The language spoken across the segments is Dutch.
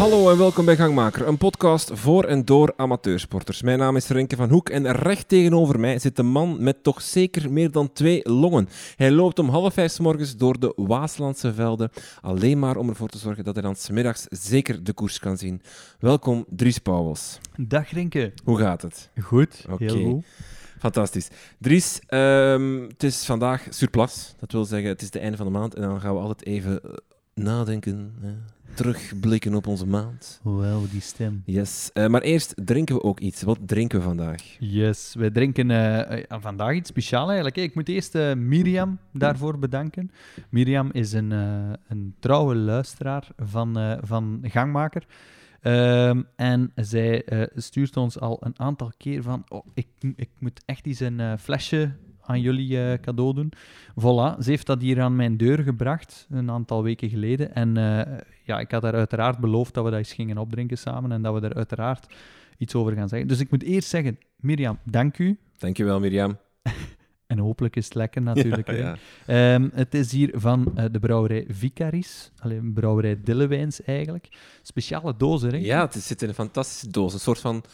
Hallo en welkom bij Gangmaker, een podcast voor en door amateursporters. Mijn naam is Renke van Hoek en recht tegenover mij zit een man met toch zeker meer dan twee longen. Hij loopt om half vijf 's morgens door de Waaslandse velden, alleen maar om ervoor te zorgen dat hij dan 's middags zeker de koers kan zien. Welkom Dries Pauwels. Dag Rinke. Hoe gaat het? Goed, Oké. heel goed. Fantastisch. Dries, ehm, het is vandaag surplus. Dat wil zeggen, het is het einde van de maand en dan gaan we altijd even eh, nadenken, hè, terugblikken op onze maand. Wauw, die stem. Yes, Eh, maar eerst drinken we ook iets. Wat drinken we vandaag? Yes, wij drinken eh, vandaag iets speciaals eigenlijk. Ik moet eerst eh, Miriam daarvoor bedanken. Miriam is een, een trouwe luisteraar van, van Gangmaker. Ehm, en zij stuurt ons al een aantal keer van... Oh, ik, ik moet echt eens een flesje aan jullie cadeau doen. Voilà, ze heeft dat hier aan mijn deur gebracht, een aantal weken geleden. En ja, ik had haar uiteraard beloofd dat we dat eens gingen opdrinken samen en dat we er uiteraard iets over gaan zeggen. Dus ik moet eerst zeggen, Mirjam, dank u. Dankjewel, Mirjam. En hopelijk is het lekker natuurlijk. Ja, hè. ja. Ehm, het is hier van eh, de brouwerij Vicaris. Alleen brouwerij Dillewijns eigenlijk. Speciale dozen, hè? Ja, het zit in een fantastische doos. Een soort van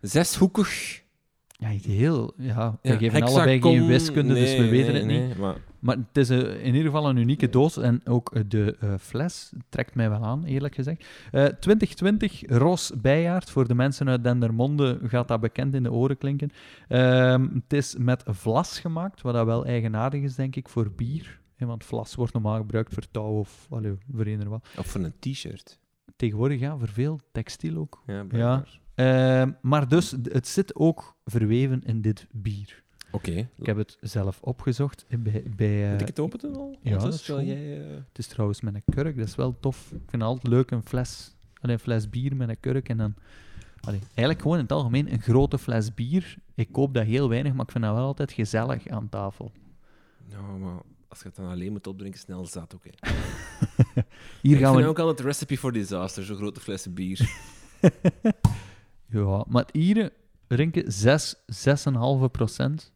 zeshoekig. Ja, heel... Ja, we ja, geven allebei geen wiskunde, dus we weten nee, het niet. maar Maar het is eh, in ieder geval een unieke doos. En ook eh, de eh, fles trekt mij wel aan, eerlijk gezegd. Eh 2020 Ros Bijaard. Voor de mensen uit Dendermonde gaat dat bekend in de oren klinken. Ehm, het is met vlas gemaakt, wat dat wel eigenaardig is, denk ik, voor bier. Want vlas wordt normaal gebruikt voor touw of allee, voor eender wat. Of voor een t-shirt. Tegenwoordig, ja, voor veel textiel ook. Ja, blijkbaar. Ehm, maar dus, het zit ook verweven in dit bier. Oké. Ik heb het zelf opgezocht eh, bij... bij eh, Moet ik het open doen al? ja, dat is jij, eh, Het is trouwens met een kurk, dat is wel tof. Ik vind het altijd leuk, een fles, allee, een fles bier met een kurk en dan... Allee, eigenlijk gewoon in het algemeen een grote fles bier. Ik koop dat heel weinig, maar ik vind dat wel altijd gezellig aan tafel. Nou, maar als je het dan alleen moet opdrinken, snel zat hè. Hier ik gaan vind we... ook altijd recipe for disaster, zo'n grote flessen bier. Ja, maar het Ieren, Rinken, 6, 6,5 procent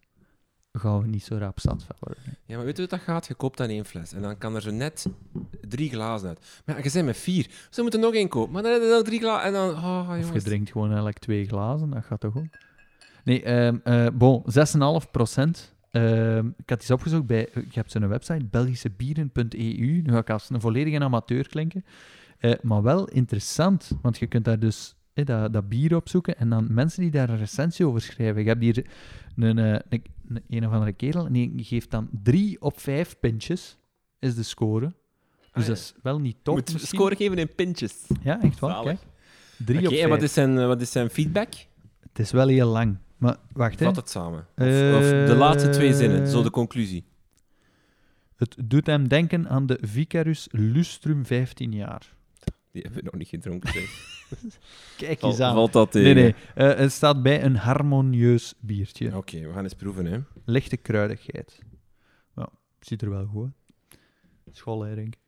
gaan we niet zo rap zat van worden. Ja, maar weet je wat dat gaat? Je koopt dan één fles en dan kan er zo net drie glazen uit. Maar ja, je bent met vier. Ze moeten nog één kopen. Maar dan heb je nog drie glazen en dan... Oh, Of je drinkt gewoon eigenlijk twee glazen, dat gaat toch ook? Nee, ehm eh bon, 6,5 procent. Ehm, ik had iets opgezocht bij, je hebt zo'n website, belgischebieren.eu. Nu ga ik als een volledige amateur klinken. Eh, maar wel interessant, want je kunt daar dus eh, dat, dat bier opzoeken en dan mensen die daar een recensie over schrijven. Je hebt hier een, eh, een, een, een of andere kerel en die geeft dan 3 op 5 pintjes, is de score. Dus Ah, dat is wel niet top. moet misschien. scoren geven in pintjes. Ja, echt waar. Zalig. Kijk. 3 Oké, op en 5. wat is, zijn, eh, wat is zijn feedback? Het is wel heel lang. Maar wacht, hè. Vat het samen. Of, of de laatste twee zinnen, zo de conclusie. Het doet hem denken aan de Vicarus Lustrum 15 jaar. Die hebben we nog niet gedronken. zeg. Kijk eens aan. Valt dat tegen? Nee, nee. eh, het staat bij een harmonieus biertje. Oké, we gaan eens proeven, hè. Lichte kruidigheid. Ja, ziet er wel goed uit. School, hè, denk ik.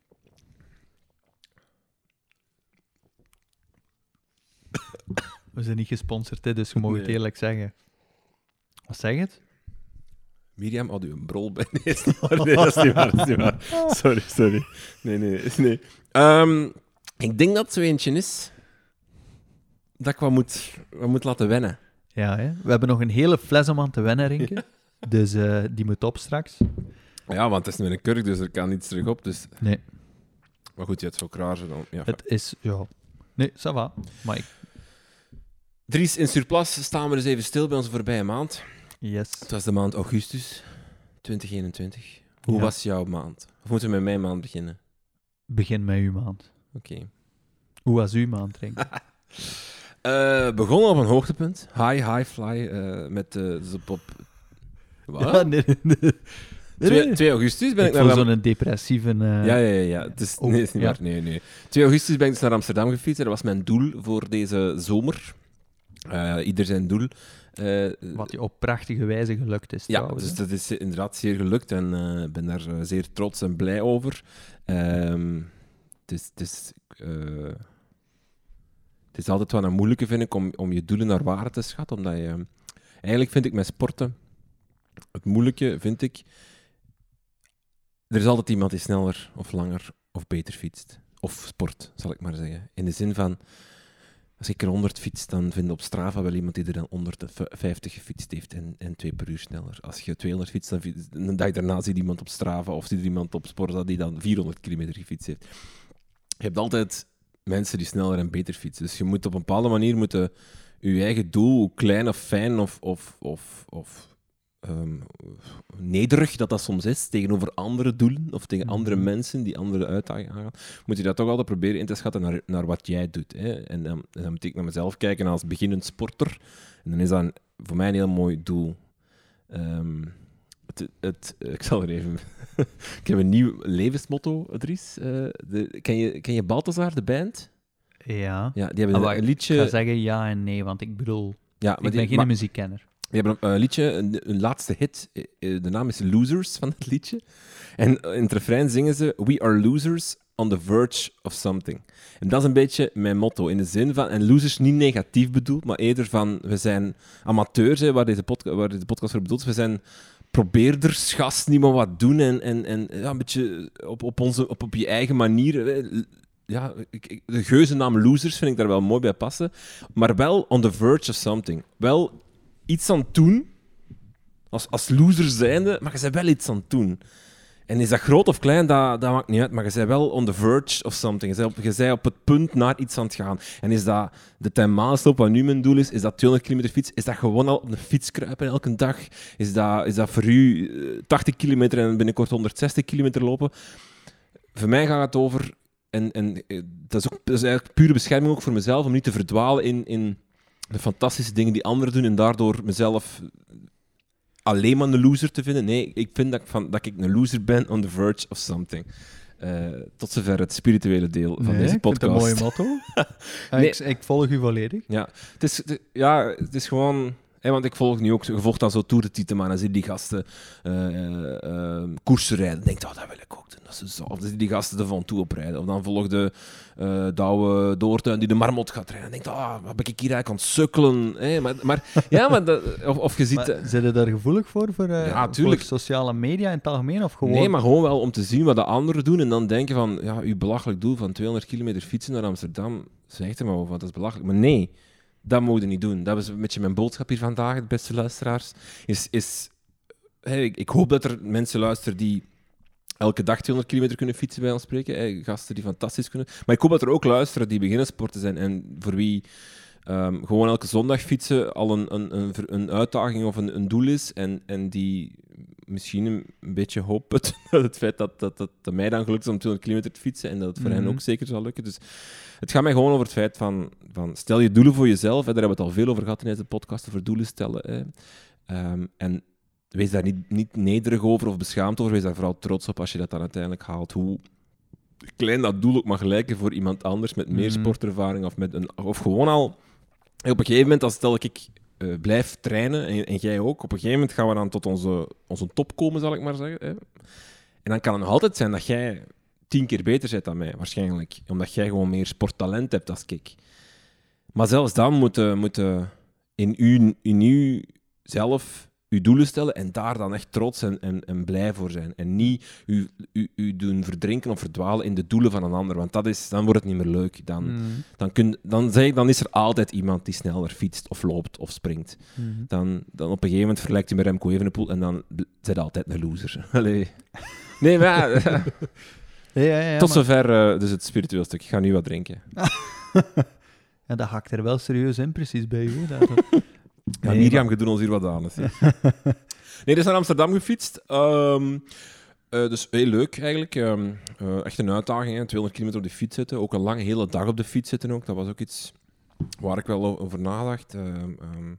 We zijn niet gesponsord, hè, dus je mag het Nee. eerlijk zeggen. Wat zeg je het? Mirjam had u een brol bij. Nee, is niet waar. Nee, dat is niet waar. Dat is niet waar. Sorry, sorry. Nee, nee, nee. Ehm, ik denk dat het zo eentje is dat ik wat moet, wat moet laten wennen. Ja, hè? we hebben nog een hele fles om aan te wennen, Rinke. Dus eh, die moet op straks. Ja, want het is met een kurk, dus er kan niets terug op. Dus... Nee. Maar goed, je hebt zo krazen dan. Ja, Het is, ja... Nee, ça va. Maar ik... Dries, in Surplus staan we dus even stil bij onze voorbije maand. Yes. Het was de maand augustus 2021. Hoe Ja. was jouw maand? Of moeten we met mijn maand beginnen? Begin met uw maand. Oké. Hoe was uw maand, Rinke? Eh, begonnen op een hoogtepunt. High, high fly. eh, met de dus op, op... Wat? Ja, nee, nee, nee. Nee, 2, nee. 2 augustus ben ik, Ik naar voel Am- zo'n depressieve... eh, Ja, ja, ja. ja. Het is, Oh, nee, is niet ja. waar. Nee, nee. 2 augustus ben ik dus naar Amsterdam gefietst. Dat was mijn doel voor deze zomer. Eh, ieder zijn doel. Eh, Wat je op prachtige wijze gelukt is, ja, trouwens, dus hè. dat is inderdaad zeer gelukt en eh, ik ben daar eh, zeer trots en blij over. Ehm, het, is, het, is, eh, het is altijd wel een moeilijke, vind ik, om, om je doelen naar waarde te schatten. Omdat je, eigenlijk vind ik met sporten, het moeilijke vind ik, er is altijd iemand die sneller of langer of beter fietst. of sport, zal ik maar zeggen. In de zin van, als ik er 100 fiets, dan vind je op Strava wel iemand die er dan 150 gefietst heeft en, en 2 per uur sneller. Als je 200 fietst, dan fiets, een dag daarna ziet iemand op Strava of ziet iemand op Sporza die dan 400 kilometer gefietst heeft. Je hebt altijd mensen die sneller en beter fietsen. Dus je moet op een bepaalde manier moeten je eigen doel, hoe klein of fijn of, of, of, of um, nederig dat dat soms is tegenover andere doelen of tegen andere Mhm. mensen die andere uitdagingen aangaan, moet je dat toch altijd proberen in te schatten naar, naar wat jij doet. Hè. En dan, dan moet ik naar mezelf kijken als beginnend sporter. En dan is dat een- voor mij een heel mooi doel. Ehm, het, het, ik zal er even... ik heb een nieuw levensmotto, Dries. Eh, de, ken, je, ken je Balthazar, de band? Ja. Ja, die hebben Ah, een, een Ik liedje... ga zeggen ja en nee, want ik bedoel, ja, maar ik ben die- geen maar- muziekkenner. Die hebben een, een liedje, een, een laatste hit. eh, eh, De naam is Losers van het liedje. En in het refrein zingen ze: We are losers on the verge of something. En dat is een beetje mijn motto. In de zin van, en losers niet negatief bedoeld, maar eerder van: we zijn amateurs, hè, waar, deze podca- waar deze podcast voor bedoeld is. We zijn probeerders, gast, niet maar wat doen. En, en, en ja, een beetje op, op, onze, op, op je eigen manier. Ja, ik, de geuzennaam Losers vind ik daar wel mooi bij passen. Maar wel on the verge of something. Wel iets aan doen, als, als loser zijnde, maar je wel iets aan doen. En is dat groot of klein, dat, dat maakt niet uit, maar je bent wel on the verge of something. Je bent op, het punt naar iets aan het gaan. En is dat de 10 mijlsloop, wat nu mijn doel is, is dat 200 kilometer fiets, is dat gewoon al op een fiets kruipen elke dag? Is dat, is dat voor u eh, 80 kilometer en binnenkort 160 kilometer lopen? Voor mij gaat het over, en, en eh, dat, is ook, dat is eigenlijk pure bescherming ook voor mezelf, om niet te verdwalen in... in de fantastische dingen die anderen doen en daardoor mezelf alleen maar een loser te vinden. Nee, ik vind dat ik, van, dat ik een loser ben on the verge of something. Eh, tot zover het spirituele deel van Nee, deze ik vind het podcast. een mooie motto. Nee. ik, ik volg u volledig. Ja, het is, het- ja, het is gewoon... Want ik volg nu ook... Je volgt dan zo Tour de en dan zie je die gasten eh, eh, eh, koersen rijden. Dan denk je, oh, dat wil ik ook doen. Dat is zo. Of dan zie je die gasten er van toe oprijden. Of dan volgde eh Douwe Doortuin die de marmot gaat rijden. Dan denk je, ah, wat ben ik hier eigenlijk aan het sukkelen? Maar, maar, ja, maar dat, of, of je ziet... Maar, zijn je daar gevoelig voor, voor, Ja, tuurlijk. voor sociale media in het algemeen? Of gewoon... Nee, maar gewoon wel om te zien wat de anderen doen en dan denken van, ja, uw belachelijk doel van 200 kilometer fietsen naar Amsterdam, zegt er maar over, want dat is belachelijk. Maar nee, dat je niet doen. Dat was een beetje mijn boodschap hier vandaag, beste luisteraars. Is, is, hey, ik, ik hoop dat er mensen luisteren die elke dag 200 kilometer kunnen fietsen, bij ons spreken. Hey, gasten die fantastisch kunnen. Maar ik hoop dat er ook luisteren die beginnen sporten zijn en voor wie ehm, gewoon elke zondag fietsen al een, een, een, uitdaging of een, een doel is en, en die misschien een, beetje hoop put dat het feit dat, dat, dat, dat mij dan gelukt is om 200 kilometer te fietsen en dat het voor hen Mhm. ook zeker zal lukken. Dus het gaat mij gewoon over het feit van, van stel je doelen voor jezelf. Hè, daar hebben we het al veel over gehad in deze podcast, over doelen stellen. Hè. Ehm, en wees daar niet, niet nederig over of beschaamd over. Wees daar vooral trots op als je dat dan uiteindelijk haalt. Hoe klein dat doel ook mag lijken voor iemand anders met meer Mhm. sportervaring of, met een, of gewoon al... Op een gegeven moment, als stel ik eh, blijf trainen en, en jij ook, op een gegeven moment gaan we dan tot onze, onze top komen, zal ik maar zeggen. Hè. En dan kan het nog altijd zijn dat jij tien keer beter bent dan mij, waarschijnlijk. Omdat jij gewoon meer sporttalent hebt dan ik. Maar zelfs dan moeten moeten in u, in u zelf uw doelen stellen en daar dan echt trots en, en, en blij voor zijn. En niet u, u, u doen verdrinken of verdwalen in de doelen van een ander, want dat is, dan wordt het niet meer leuk. Dan, Mhm. dan, kun, dan, zeg ik, dan is er altijd iemand die sneller fietst of loopt of springt. Mhm. Dan, dan op een gegeven moment vergelijkt hij met Remco Evenepoel en dan hij altijd een loser. Allee. Nee, maar ja, Ja, tot maar- zover eh, dus het spiritueel stuk. Ik ga nu wat drinken. ja, dat hakt er wel serieus in, precies bij u. Dat, Ja, Nee, Mirjam, je doet ons hier wat aan. Nee, dus naar Amsterdam gefietst. Ehm, eh, dus heel leuk eigenlijk. Ehm, eh, echt een uitdaging. Hè. 200 kilometer op de fiets zitten. Ook een lange hele dag op de fiets zitten ook. Dat was ook iets waar ik wel over nadacht. Ehm,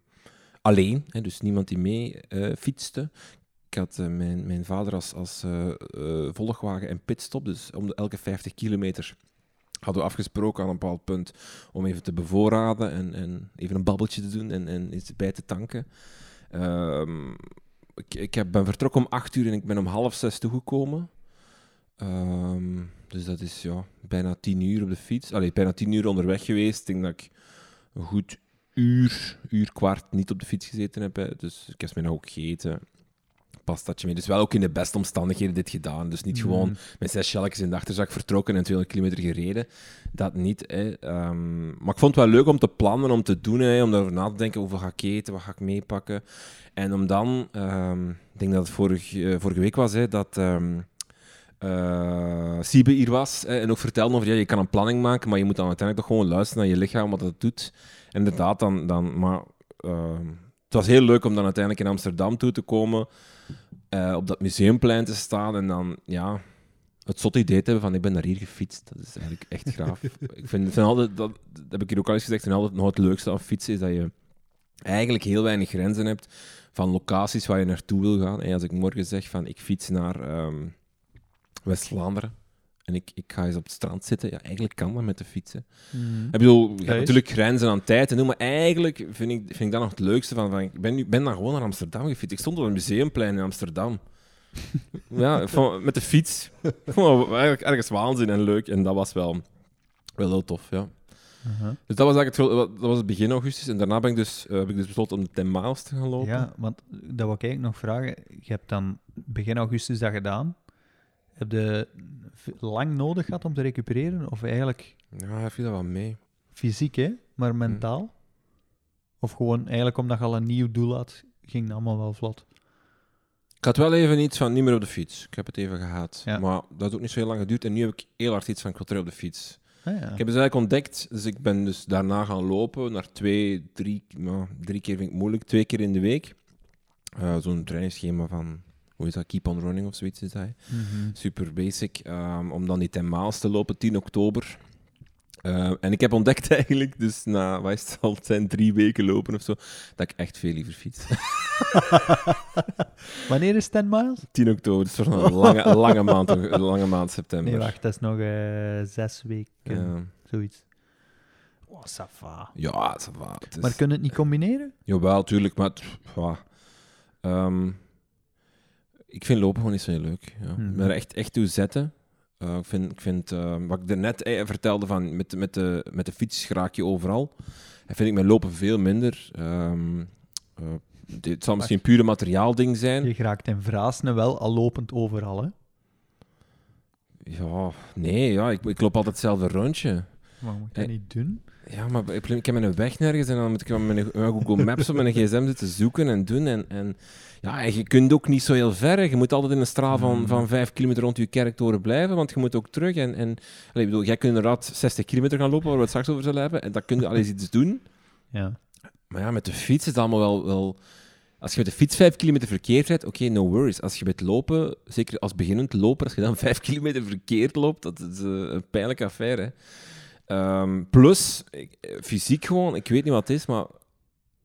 alleen, hè, dus niemand die mee fietste. Ik had eh, mijn, mijn vader als, als eh, eh, volgwagen en pitstop. Dus om elke 50 kilometer hadden we afgesproken aan een bepaald punt om even te bevoorraden en, en even een babbeltje te doen en, en iets bij te tanken. Ehm, ik ik heb, ben vertrokken om acht uur en ik ben om half zes toegekomen. Ehm, dus dat is ja, bijna tien uur op de fiets. Allee, bijna tien uur onderweg geweest. Ik denk dat ik een goed uur, uur kwart niet op de fiets gezeten heb. hè. Dus ik heb mij nog ook gegeten. Pastaatje mee. Dus wel ook in de beste omstandigheden dit gedaan. Dus niet gewoon Mm. met zes shelletjes in de achterzak vertrokken en 200 kilometer gereden. Dat niet. Hè. Ehm, maar ik vond het wel leuk om te plannen, om te doen, hè, om daarover na te denken. Hoeveel ga ik eten, wat ga ik meepakken? En om dan, ehm, ik denk dat het vorig, eh, vorige week was, hè, dat Siebe hier was hè, en ook vertelde over, ja, je kan een planning maken, maar je moet dan uiteindelijk toch gewoon luisteren naar je lichaam, wat het doet. En inderdaad, dan, dan maar het was heel leuk om dan uiteindelijk in Amsterdam toe te komen, eh, op dat museumplein te staan en dan, ja, het zotte idee te hebben van, ik ben naar hier gefietst. Dat is eigenlijk echt graaf. ik vind, vind altijd, dat, dat heb ik hier ook al eens gezegd, vind altijd nog het leukste aan fietsen is dat je eigenlijk heel weinig grenzen hebt van locaties waar je naartoe wil gaan. En als ik morgen zeg van, ik fiets naar ehm, West-Vlaanderen en ik, ik ga eens op het strand zitten, ja, eigenlijk kan dat met de fietsen. Mhm. Ik bedoel, je hebt natuurlijk grenzen aan tijd en doen, maar eigenlijk vind ik, vind ik dat nog het leukste van. van ik ben, nu, ben dan gewoon naar Amsterdam gefietst. Ik stond op een museumplein in Amsterdam. ja, van- met de fiets. Eigenlijk ergens waanzin en leuk. En dat was wel, wel heel tof, ja. Uh-huh. Dus dat was eigenlijk het, dat was het begin augustus. En daarna ben ik dus, eh, heb ik dus besloten om de 10 miles te gaan lopen. Ja, want dat wil ik eigenlijk nog vragen. Je hebt dan begin augustus dat gedaan. Heb je lang nodig gehad om te recupereren? Of eigenlijk Ja, heb je dat wel mee? fysiek, hè? maar mentaal? Of gewoon eigenlijk omdat je al een nieuw doel had, ging het allemaal wel vlot? Ik had wel even iets van niet meer op de fiets. Ik heb het even gehad. Ja. Maar dat heeft ook niet zo heel lang geduurd. En nu heb ik heel hard iets van terug op de fiets. Ah, ja. Ik heb dus eigenlijk ontdekt, dus ik ben dus daarna gaan lopen, naar twee, drie, nou, drie keer vind ik moeilijk, twee keer in de week. Eh, Zo'n trainingsschema van, hoe is dat, Keep on Running of zoiets is hè. Mhm. Super basic, ehm, om dan die 10 miles te lopen, 10 oktober. Eh, en ik heb ontdekt eigenlijk, dus na, wat is het, het zijn, drie weken lopen of zo, dat ik echt veel liever fiets. Wanneer is 10 miles? 10 oktober, dus voor een lange, lange, maand, een lange maand september. Nee, wacht, dat is nog eh, zes weken, zoiets. Oh, ça va. ja, ça va. Het is- Maar kun je het niet combineren? Jawel, tuurlijk, maar het- ja. Ik vind lopen gewoon niet zo heel leuk. Ja. Mhm. Maar echt, echt toe zetten. Eh, ik vind, ik vind eh, wat ik daarnet eh, vertelde van met, de- met, de, met de fiets raak je overal. En vind ik mijn lopen veel minder. Ehm, eh, dit zal misschien een pure materiaalding zijn. Je geraakt in Vraasne wel al lopend overal, hè? Ja, nee, ja, ik, ik loop altijd hetzelfde rondje. Maar moet je dat niet doen? Ja, maar ik, heb mijn weg nergens en dan moet ik met mijn, met Google Maps op mijn gsm zitten zoeken en doen. En, en, ja, en je kunt ook niet zo heel ver. Je moet altijd in een straal van, Mm. van 5 kilometer rond je kerktoren blijven, want je moet ook terug. En, en allee, ik bedoel, jij kunt inderdaad 60 kilometer gaan lopen, waar we het straks over zullen hebben. En dat kun je al eens iets doen. Ja. Maar ja, met de fiets is het allemaal wel... wel als je met de fiets 5 kilometer verkeerd rijdt, oké, no worries. Als je met lopen, zeker als beginnend loper, als je dan 5 kilometer verkeerd loopt, dat is eh, een pijnlijke affaire. hè. Ehm, plus, ik- fysiek gewoon, ik weet niet wat het is, maar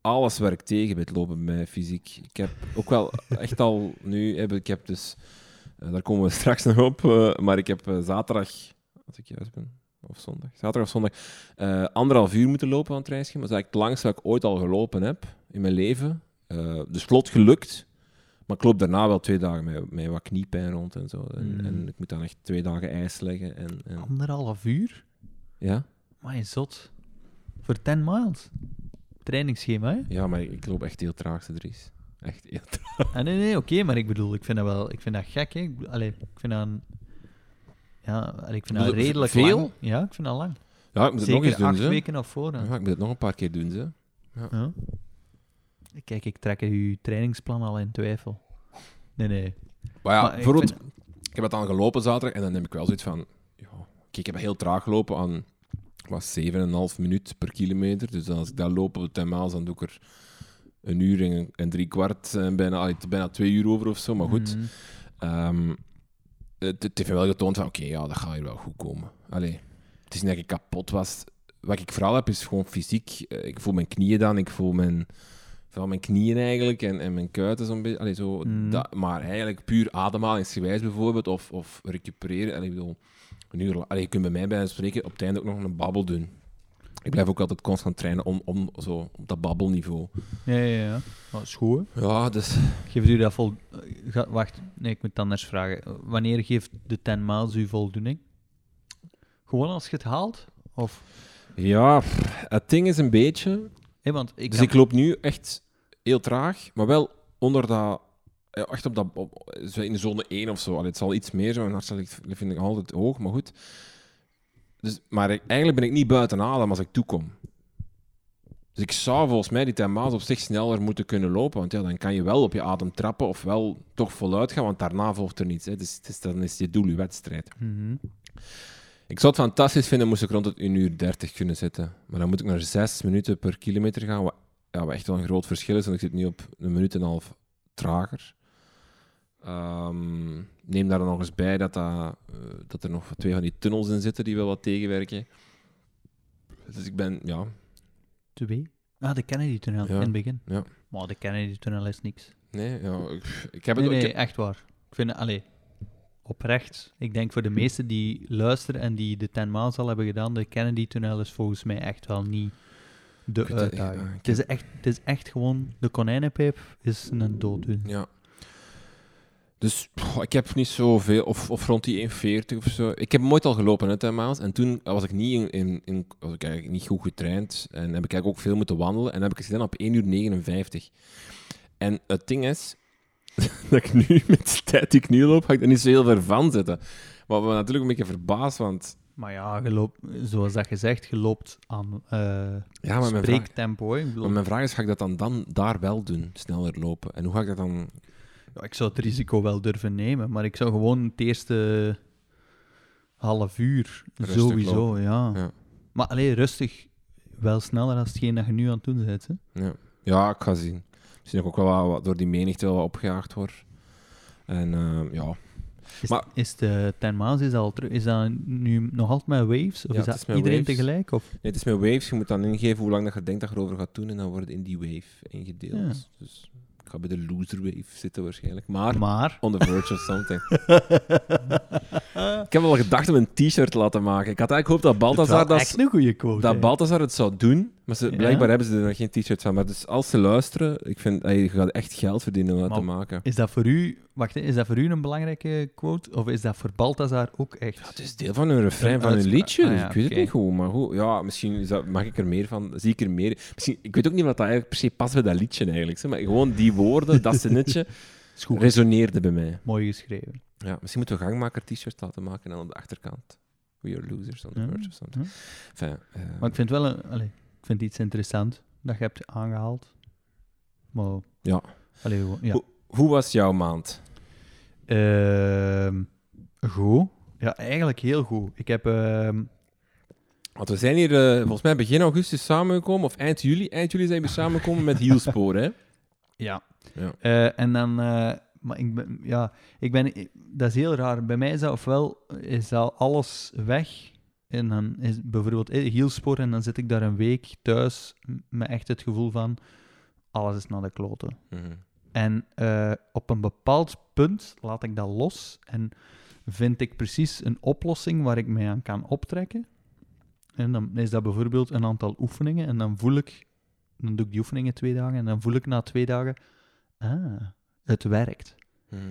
alles werkt tegen bij het lopen bij mij, fysiek. Ik heb ook wel echt al nu, heb, ik heb dus, eh, daar komen we straks nog op, eh, maar ik heb eh, zaterdag, als ik juist ben, of zondag, zaterdag of zondag, anderhalf uur moeten lopen aan het trainingsschema. Dat is eigenlijk het langste wat ik ooit al gelopen heb in mijn leven. Dus vlot gelukt. Maar ik loop daarna wel twee dagen met, met wat kniepijn rond en zo. En, Mm. en ik moet dan echt twee dagen ijs leggen. En, en, Anderhalf uur? Ja? Maar je zot. Voor 10 miles. Trainingsschema, hè? ja, maar ik loop echt heel traag, Dries. Echt heel traag. Ah, nee, nee, oké, maar ik bedoel, ik vind dat wel, ik vind dat gek, hè. Allee, ik vind dat een, ja, allee, ik vind dat redelijk veel? lang. Ja, ik vind dat lang. Ja, ik moet het nog eens doen, acht ze. weken voorhand. Ja, ik moet het nog een paar keer doen, ze. Ja. Kijk, ik trek uw trainingsplan al in twijfel. Nee, nee. Maar ja, Maar ik ik heb het dan gelopen zaterdag en dan heb ik wel zoiets van... Ik heb heel traag gelopen aan was 7,5 minuut per kilometer. Dus als ik dat loop op de 10 miles, dan doe ik er een uur en, en drie kwart, en bijna, allee, bijna twee uur over of zo. Maar goed, Mhm. Ehm, het, het heeft me wel getoond van, oké, ja, dat gaat hier wel goed komen. Allee, het is niet dat ik kapot was. Wat ik vooral heb, is gewoon fysiek. Eh, Ik voel mijn knieën dan, ik voel mijn, vooral mijn knieën eigenlijk en, en mijn kuiten zo'n beetje. Allee, zo, Mm. dat, maar eigenlijk puur ademhalingsgewijs bijvoorbeeld, of, of recupereren. Allee, ik bedoel, een uur, allee, je kunt bij mij bij spreken op het einde ook nog een babbel doen. Ik blijf ook altijd constant trainen om, om zo, op dat babbelniveau. Ja, ja, ja. Oh, is goed, hè. Ja, dus... Geeft u dat vol... ga- wacht, nee, ik moet het anders vragen. Wanneer geeft de 10 miles u voldoening? Gewoon als je het haalt? Of... Ja, pff, het ding is een beetje... Want ik dus kan- ik loop nu echt heel traag, maar wel onder dat echt op dat, op, in de zone 1 of zo. Allee, het zal iets meer zijn, want dat vind ik altijd hoog, maar goed. Dus, maar ik- eigenlijk ben ik niet buiten adem als ik toekom. Dus ik zou volgens mij die Tama's op zich sneller moeten kunnen lopen, want ja, dan kan je wel op je adem trappen of wel toch voluit gaan, want daarna volgt er niets. Hè. Dus, dan is je doel je wedstrijd. Mhm. Ik zou het fantastisch vinden moest ik rond het 1 uur 30 kunnen zitten. Maar dan moet ik naar 6 minuten per kilometer gaan, wat, ja, wat echt wel een groot verschil is, want ik zit nu op een minuut en een half trager. Ehm, neem daar dan nog eens bij dat, dat, eh, dat er nog twee van die tunnels in zitten die wel wat tegenwerken. Dus ik ben, ja, Twee? Ah, de Kennedy-tunnel Ja, in het begin. ja. Maar de Kennedy-tunnel is niks. nee, ja, ik, ik heb het Nee, ik- echt waar. Ik vind het, allee, oprecht. Ik denk voor de meesten die luisteren en die de 10 maals al hebben gedaan, de Kennedy-tunnel is volgens mij echt wel niet de uitdaging. het, is echt, het is echt gewoon, de konijnenpijp is een dooddoen. Ja. Dus ik heb niet zoveel, of, of rond die 1,40 of zo. Ik heb hem ooit al gelopen, hè, 10 miles. En toen was ik niet, in, in, in- was ik eigenlijk niet goed getraind. En heb ik eigenlijk ook veel moeten wandelen. En heb ik het gedaan op 1 uur 59. En het ding is, dat ik nu, met de tijd die ik nu loop, ga ik er niet zo heel ver van zitten. We zijn natuurlijk een beetje verbaasd, want... Maar ja, je loopt, zoals dat gezegd, je loopt aan eh Ja, maar mijn, vraag, spreektempo. maar mijn vraag is, ga ik dat dan, dan daar wel doen? Sneller lopen? En hoe ga ik dat dan... ja, ik zou het risico wel durven nemen, maar ik zou gewoon het eerste half uur Rustig sowieso, ja. Ja. Maar alleen rustig, wel sneller dan hetgeen dat je nu aan het doen bent. Hè? Ja. ja, ik ga zien. Misschien dat ik ook wel wat, door die menigte wel wat opgejaagd word. En eh, ja, Is, Maar- is de 10 maals is dat, al terug, is dat nu nog altijd met waves? Of Ja, is dat is iedereen waves. tegelijk? Of? nee, het is met waves. Je moet dan ingeven hoe lang dat je denkt dat je erover gaat doen. En dan wordt in die wave ingedeeld. Ja. Dus ik ga bij de loser wave zitten waarschijnlijk. Maar Maar... on the verge of something. ik heb wel gedacht om een t-shirt te laten maken. Ik had eigenlijk gehoopt dat Balthazar dat, een goede quote. dat. Balthazar het zou doen. Maar ze, Ja. blijkbaar hebben ze er nog geen t-shirt van. Maar dus als ze luisteren, ik vind, ey, je gaat echt geld verdienen om dat te maken. Is dat voor u... Wacht, is dat voor u een belangrijke quote? Of is dat voor Balthazar ook echt... Ja, het is deel van hun refrein Een van hun liedje. Ah, ja, ik weet het niet goed, maar goed. Ja, misschien is dat, mag ik er meer van. Zie ik er meer. Misschien, ik weet ook niet wat dat eigenlijk per se past bij dat liedje eigenlijk. Maar gewoon die woorden, dat zinnetje, resoneerde bij mij. Mooi geschreven. Ja, misschien moeten we gangmaker t-shirt laten maken op de achterkant. We are losers on the verge of something. Enfin, eh, Maar ik vind wel een... Allee, ik vind iets interessant dat je hebt aangehaald. Maar... Ja. Allee, ja. Hoe- hoe was jouw maand? Ehm, goed. Ja, eigenlijk heel goed. Ik heb... ehm, Want we zijn hier eh, volgens mij begin augustus samengekomen, of eind juli. Eind juli zijn we samengekomen met Hielspoor, hè? Ja. Ja. Eh, en dan, eh, maar ik ben, ja, ik ben, dat is heel raar. Bij mij is dat ofwel is dat alles weg. En dan is bijvoorbeeld eh, hielspoor en dan zit ik daar een week thuis met echt het gevoel van alles is naar de kloten. Mhm. En eh, op een bepaald punt laat ik dat los en vind ik precies een oplossing waar ik mij aan kan optrekken. En dan is dat bijvoorbeeld een aantal oefeningen en dan voel ik, dan doe ik die oefeningen twee dagen en dan voel ik na twee dagen, ah, het werkt. Mhm.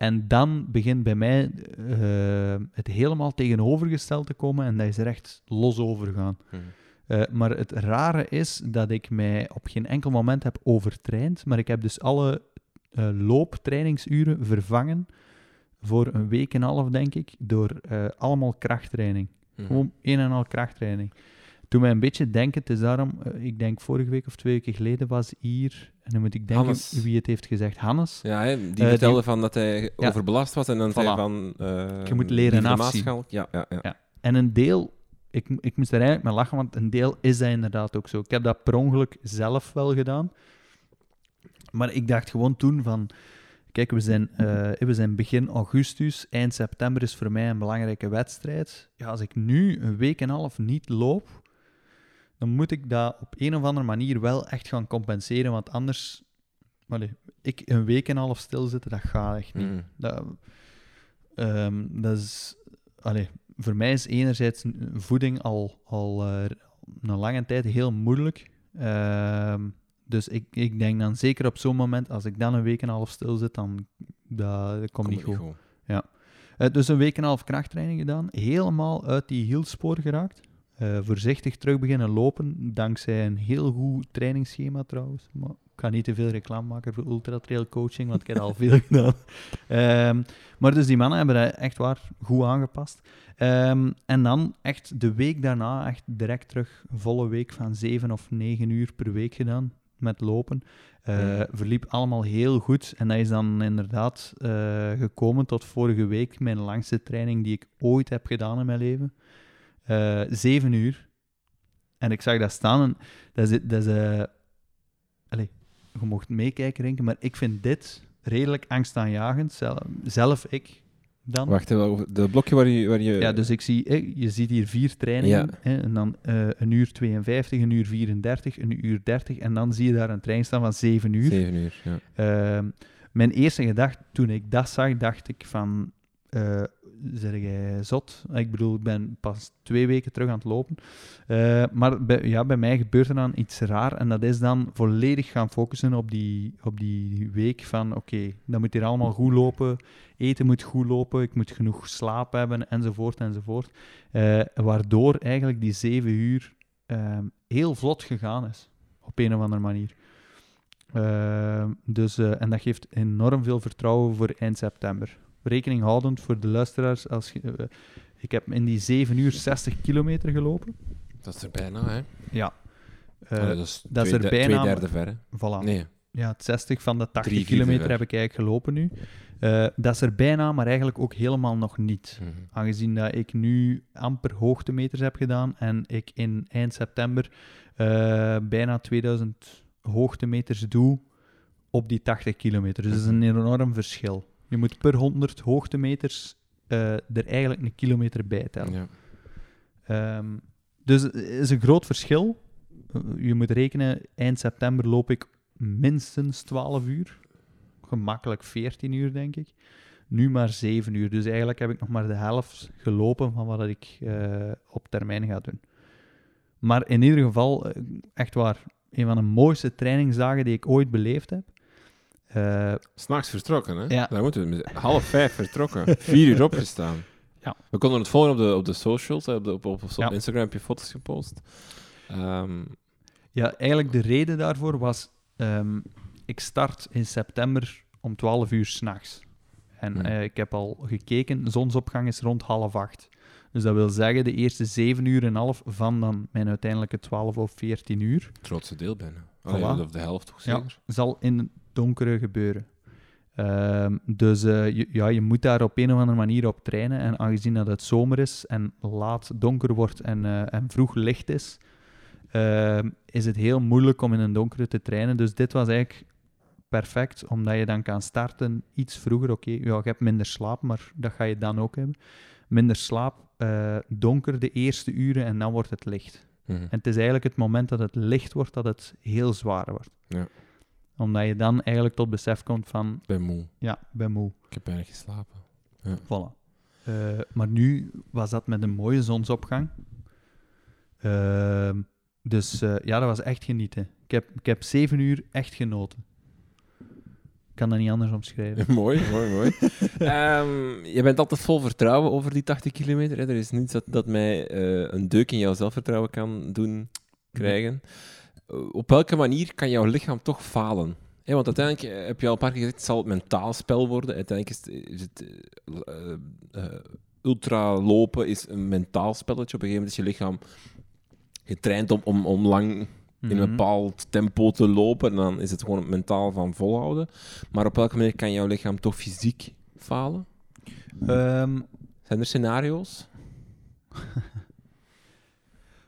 En dan begint bij mij eh, het helemaal tegenovergesteld te komen en dat is er echt los over gaan. Mhm. Eh, maar het rare is dat ik mij op geen enkel moment heb overtraind, maar ik heb dus alle eh, looptrainingsuren vervangen voor een week en een half, denk ik, door allemaal krachttraining. Mhm. Gewoon een en al krachttraining. Toen mij een beetje denken, het is daarom, eh, ik denk vorige week of twee weken geleden was hier, en dan moet ik denken Hannes. wie het heeft gezegd, Hannes. Ja, hè, die die- vertelde van dat hij Ja. overbelast was en dan zei Voilà. van... eh, Je moet leren afzien. Ja, ja, ja. Ja. En een deel, ik, ik moest er eigenlijk mee lachen, want een deel is dat inderdaad ook zo. Ik heb dat per ongeluk zelf wel gedaan. Maar ik dacht gewoon toen van, kijk, we zijn, eh, we zijn begin augustus, eind september is voor mij een belangrijke wedstrijd. Ja, als ik nu een week en een half niet loop, dan moet ik dat op een of andere manier wel echt gaan compenseren, want anders, ik een week en een half stilzitten, dat gaat echt niet. Mhm. Dat, ehm, dat is, voor mij is enerzijds voeding al, al eh, een lange tijd heel moeilijk. Ehm, dus ik, ik denk dan zeker op zo'n moment, als ik dan een week en een half stil zit, dan dat, dat komt niet goed. Eh, dus een week en een half krachttraining gedaan, helemaal uit die hielspoor geraakt. Eh, voorzichtig terug beginnen lopen, dankzij een heel goed trainingsschema trouwens. Maar ik ga niet te veel reclame maken voor Ultra Trail Coaching, want ik heb al veel gedaan. Ehm, maar dus die mannen hebben dat echt waar goed aangepast. Ehm, en dan echt de week daarna, echt direct terug, volle week van 7 of 9 uur per week gedaan met lopen. Uh, verliep allemaal heel goed. En dat is dan inderdaad uh, gekomen tot vorige week, mijn langste training die ik ooit heb gedaan in mijn leven. Uh, zeven uur. En ik zag dat staan en dat is... Dat is allez, je mocht meekijken, denken, maar ik vind dit redelijk angstaanjagend. Zelf, zelf ik dan. Wacht, de blokje waar je, waar je... Ja, dus ik zie, je ziet hier vier trainingen. Ja. Hè, en dan uh, een uur 52, een uur 34, een uur 30. En dan zie je daar een trein staan van 7 uur. 7 uur, ja. Uh, mijn eerste gedachte toen ik dat zag, dacht ik van... Uh, zeg jij zot? Ik bedoel, ik ben pas twee weken terug aan het lopen. Uh, maar bij, ja, bij mij gebeurt er dan iets raar. En dat is dan volledig gaan focussen op die, op die week van... Oké, okay, dat moet hier allemaal goed lopen. Eten moet goed lopen. Ik moet genoeg slaap hebben, enzovoort, enzovoort. Uh, waardoor eigenlijk die zeven uur uh, heel vlot gegaan is. Op een of andere manier. dus, en dat geeft enorm veel vertrouwen voor eind september rekening houdend voor de luisteraars. Als je, uh, ik heb in die 7 uur 60 kilometer gelopen. Dat is er bijna, hè? Ja. Uh, oh, dat is, dat twee, is er bijna. Twee derde ver, Voilà. Nee. Ja, het 60 van de 80 Drie, kilometer heb ik eigenlijk gelopen nu. Uh, dat is er bijna, maar eigenlijk ook helemaal nog niet. Mm -hmm. Aangezien dat ik nu amper hoogtemeters heb gedaan en ik in eind september bijna 2000 hoogtemeters doe op die 80 kilometer. Dus dat is een enorm verschil. Je moet per 100 hoogtemeters uh, er eigenlijk een kilometer bij tellen. Ja. Um, dus het is een groot verschil. Eh, je moet rekenen, eind september loop ik minstens 12 uur. Gemakkelijk 14 uur, denk ik. Nu maar 7 uur. Dus eigenlijk heb ik nog maar de helft gelopen van wat ik uh, op termijn ga doen. Maar in ieder geval, echt waar, een van de mooiste trainingsdagen die ik ooit beleefd heb. Uh, S'nachts vertrokken, hè? Ja. Daar moeten we half vijf vertrokken. Vier uur opgestaan. Ja. We konden het volgen op de, op de socials. Op, de, op, op, op ja. Instagram heb je foto's gepost. Um, ja, eigenlijk de reden daarvoor was... Um, ik start in september om 12 uur s'nachts. En hmm. uh, ik heb al gekeken, zonsopgang is rond half acht. Dus dat wil zeggen, de eerste 7 uur en half van dan mijn uiteindelijke 12 of 14 uur. Het grootste deel bijna. Allee, Of de helft toch zeker? Ja, zal in donkere gebeuren. Um, dus uh, je, ja, je moet daar op een of andere manier op trainen. En aangezien dat het zomer is en laat donker wordt en, uh, en vroeg licht is, uh, is het heel moeilijk om in een donkere te trainen. Dus dit was eigenlijk perfect, omdat je dan kan starten iets vroeger. Oké, okay, ja, je hebt minder slaap, maar dat ga je dan ook hebben. Minder slaap, eh, donker de eerste uren en dan wordt het licht. Mm -hmm. En het is eigenlijk het moment dat het licht wordt dat het heel zwaar wordt. Ja omdat je dan eigenlijk tot besef komt van... Ben moe. Ja, ben moe. Ik heb eigenlijk geslapen. Ja. Voilà. Uh, maar nu was dat met een mooie zonsopgang. Uh, dus uh, ja, dat was echt genieten. Ik heb, ik heb zeven uur echt genoten. Ik kan dat niet anders omschrijven. mooi, mooi, mooi. um, je bent altijd vol vertrouwen over die 80 kilometer. Hè? Er is niets dat, dat mij een deuk in jouw zelfvertrouwen kan doen krijgen. Eh, op welke manier kan jouw lichaam toch falen? want uiteindelijk eh, heb je al een paar keer gezegd, het zal het mentaal spel worden. Uiteindelijk is het, uh, uh, ultra lopen is een mentaal spelletje. Op een gegeven moment is je lichaam getraind om, om, om lang in een mhm. bepaald tempo te lopen. En dan is het gewoon mentaal van volhouden. Maar op welke manier kan jouw lichaam toch fysiek falen? Um... Zijn er scenario's?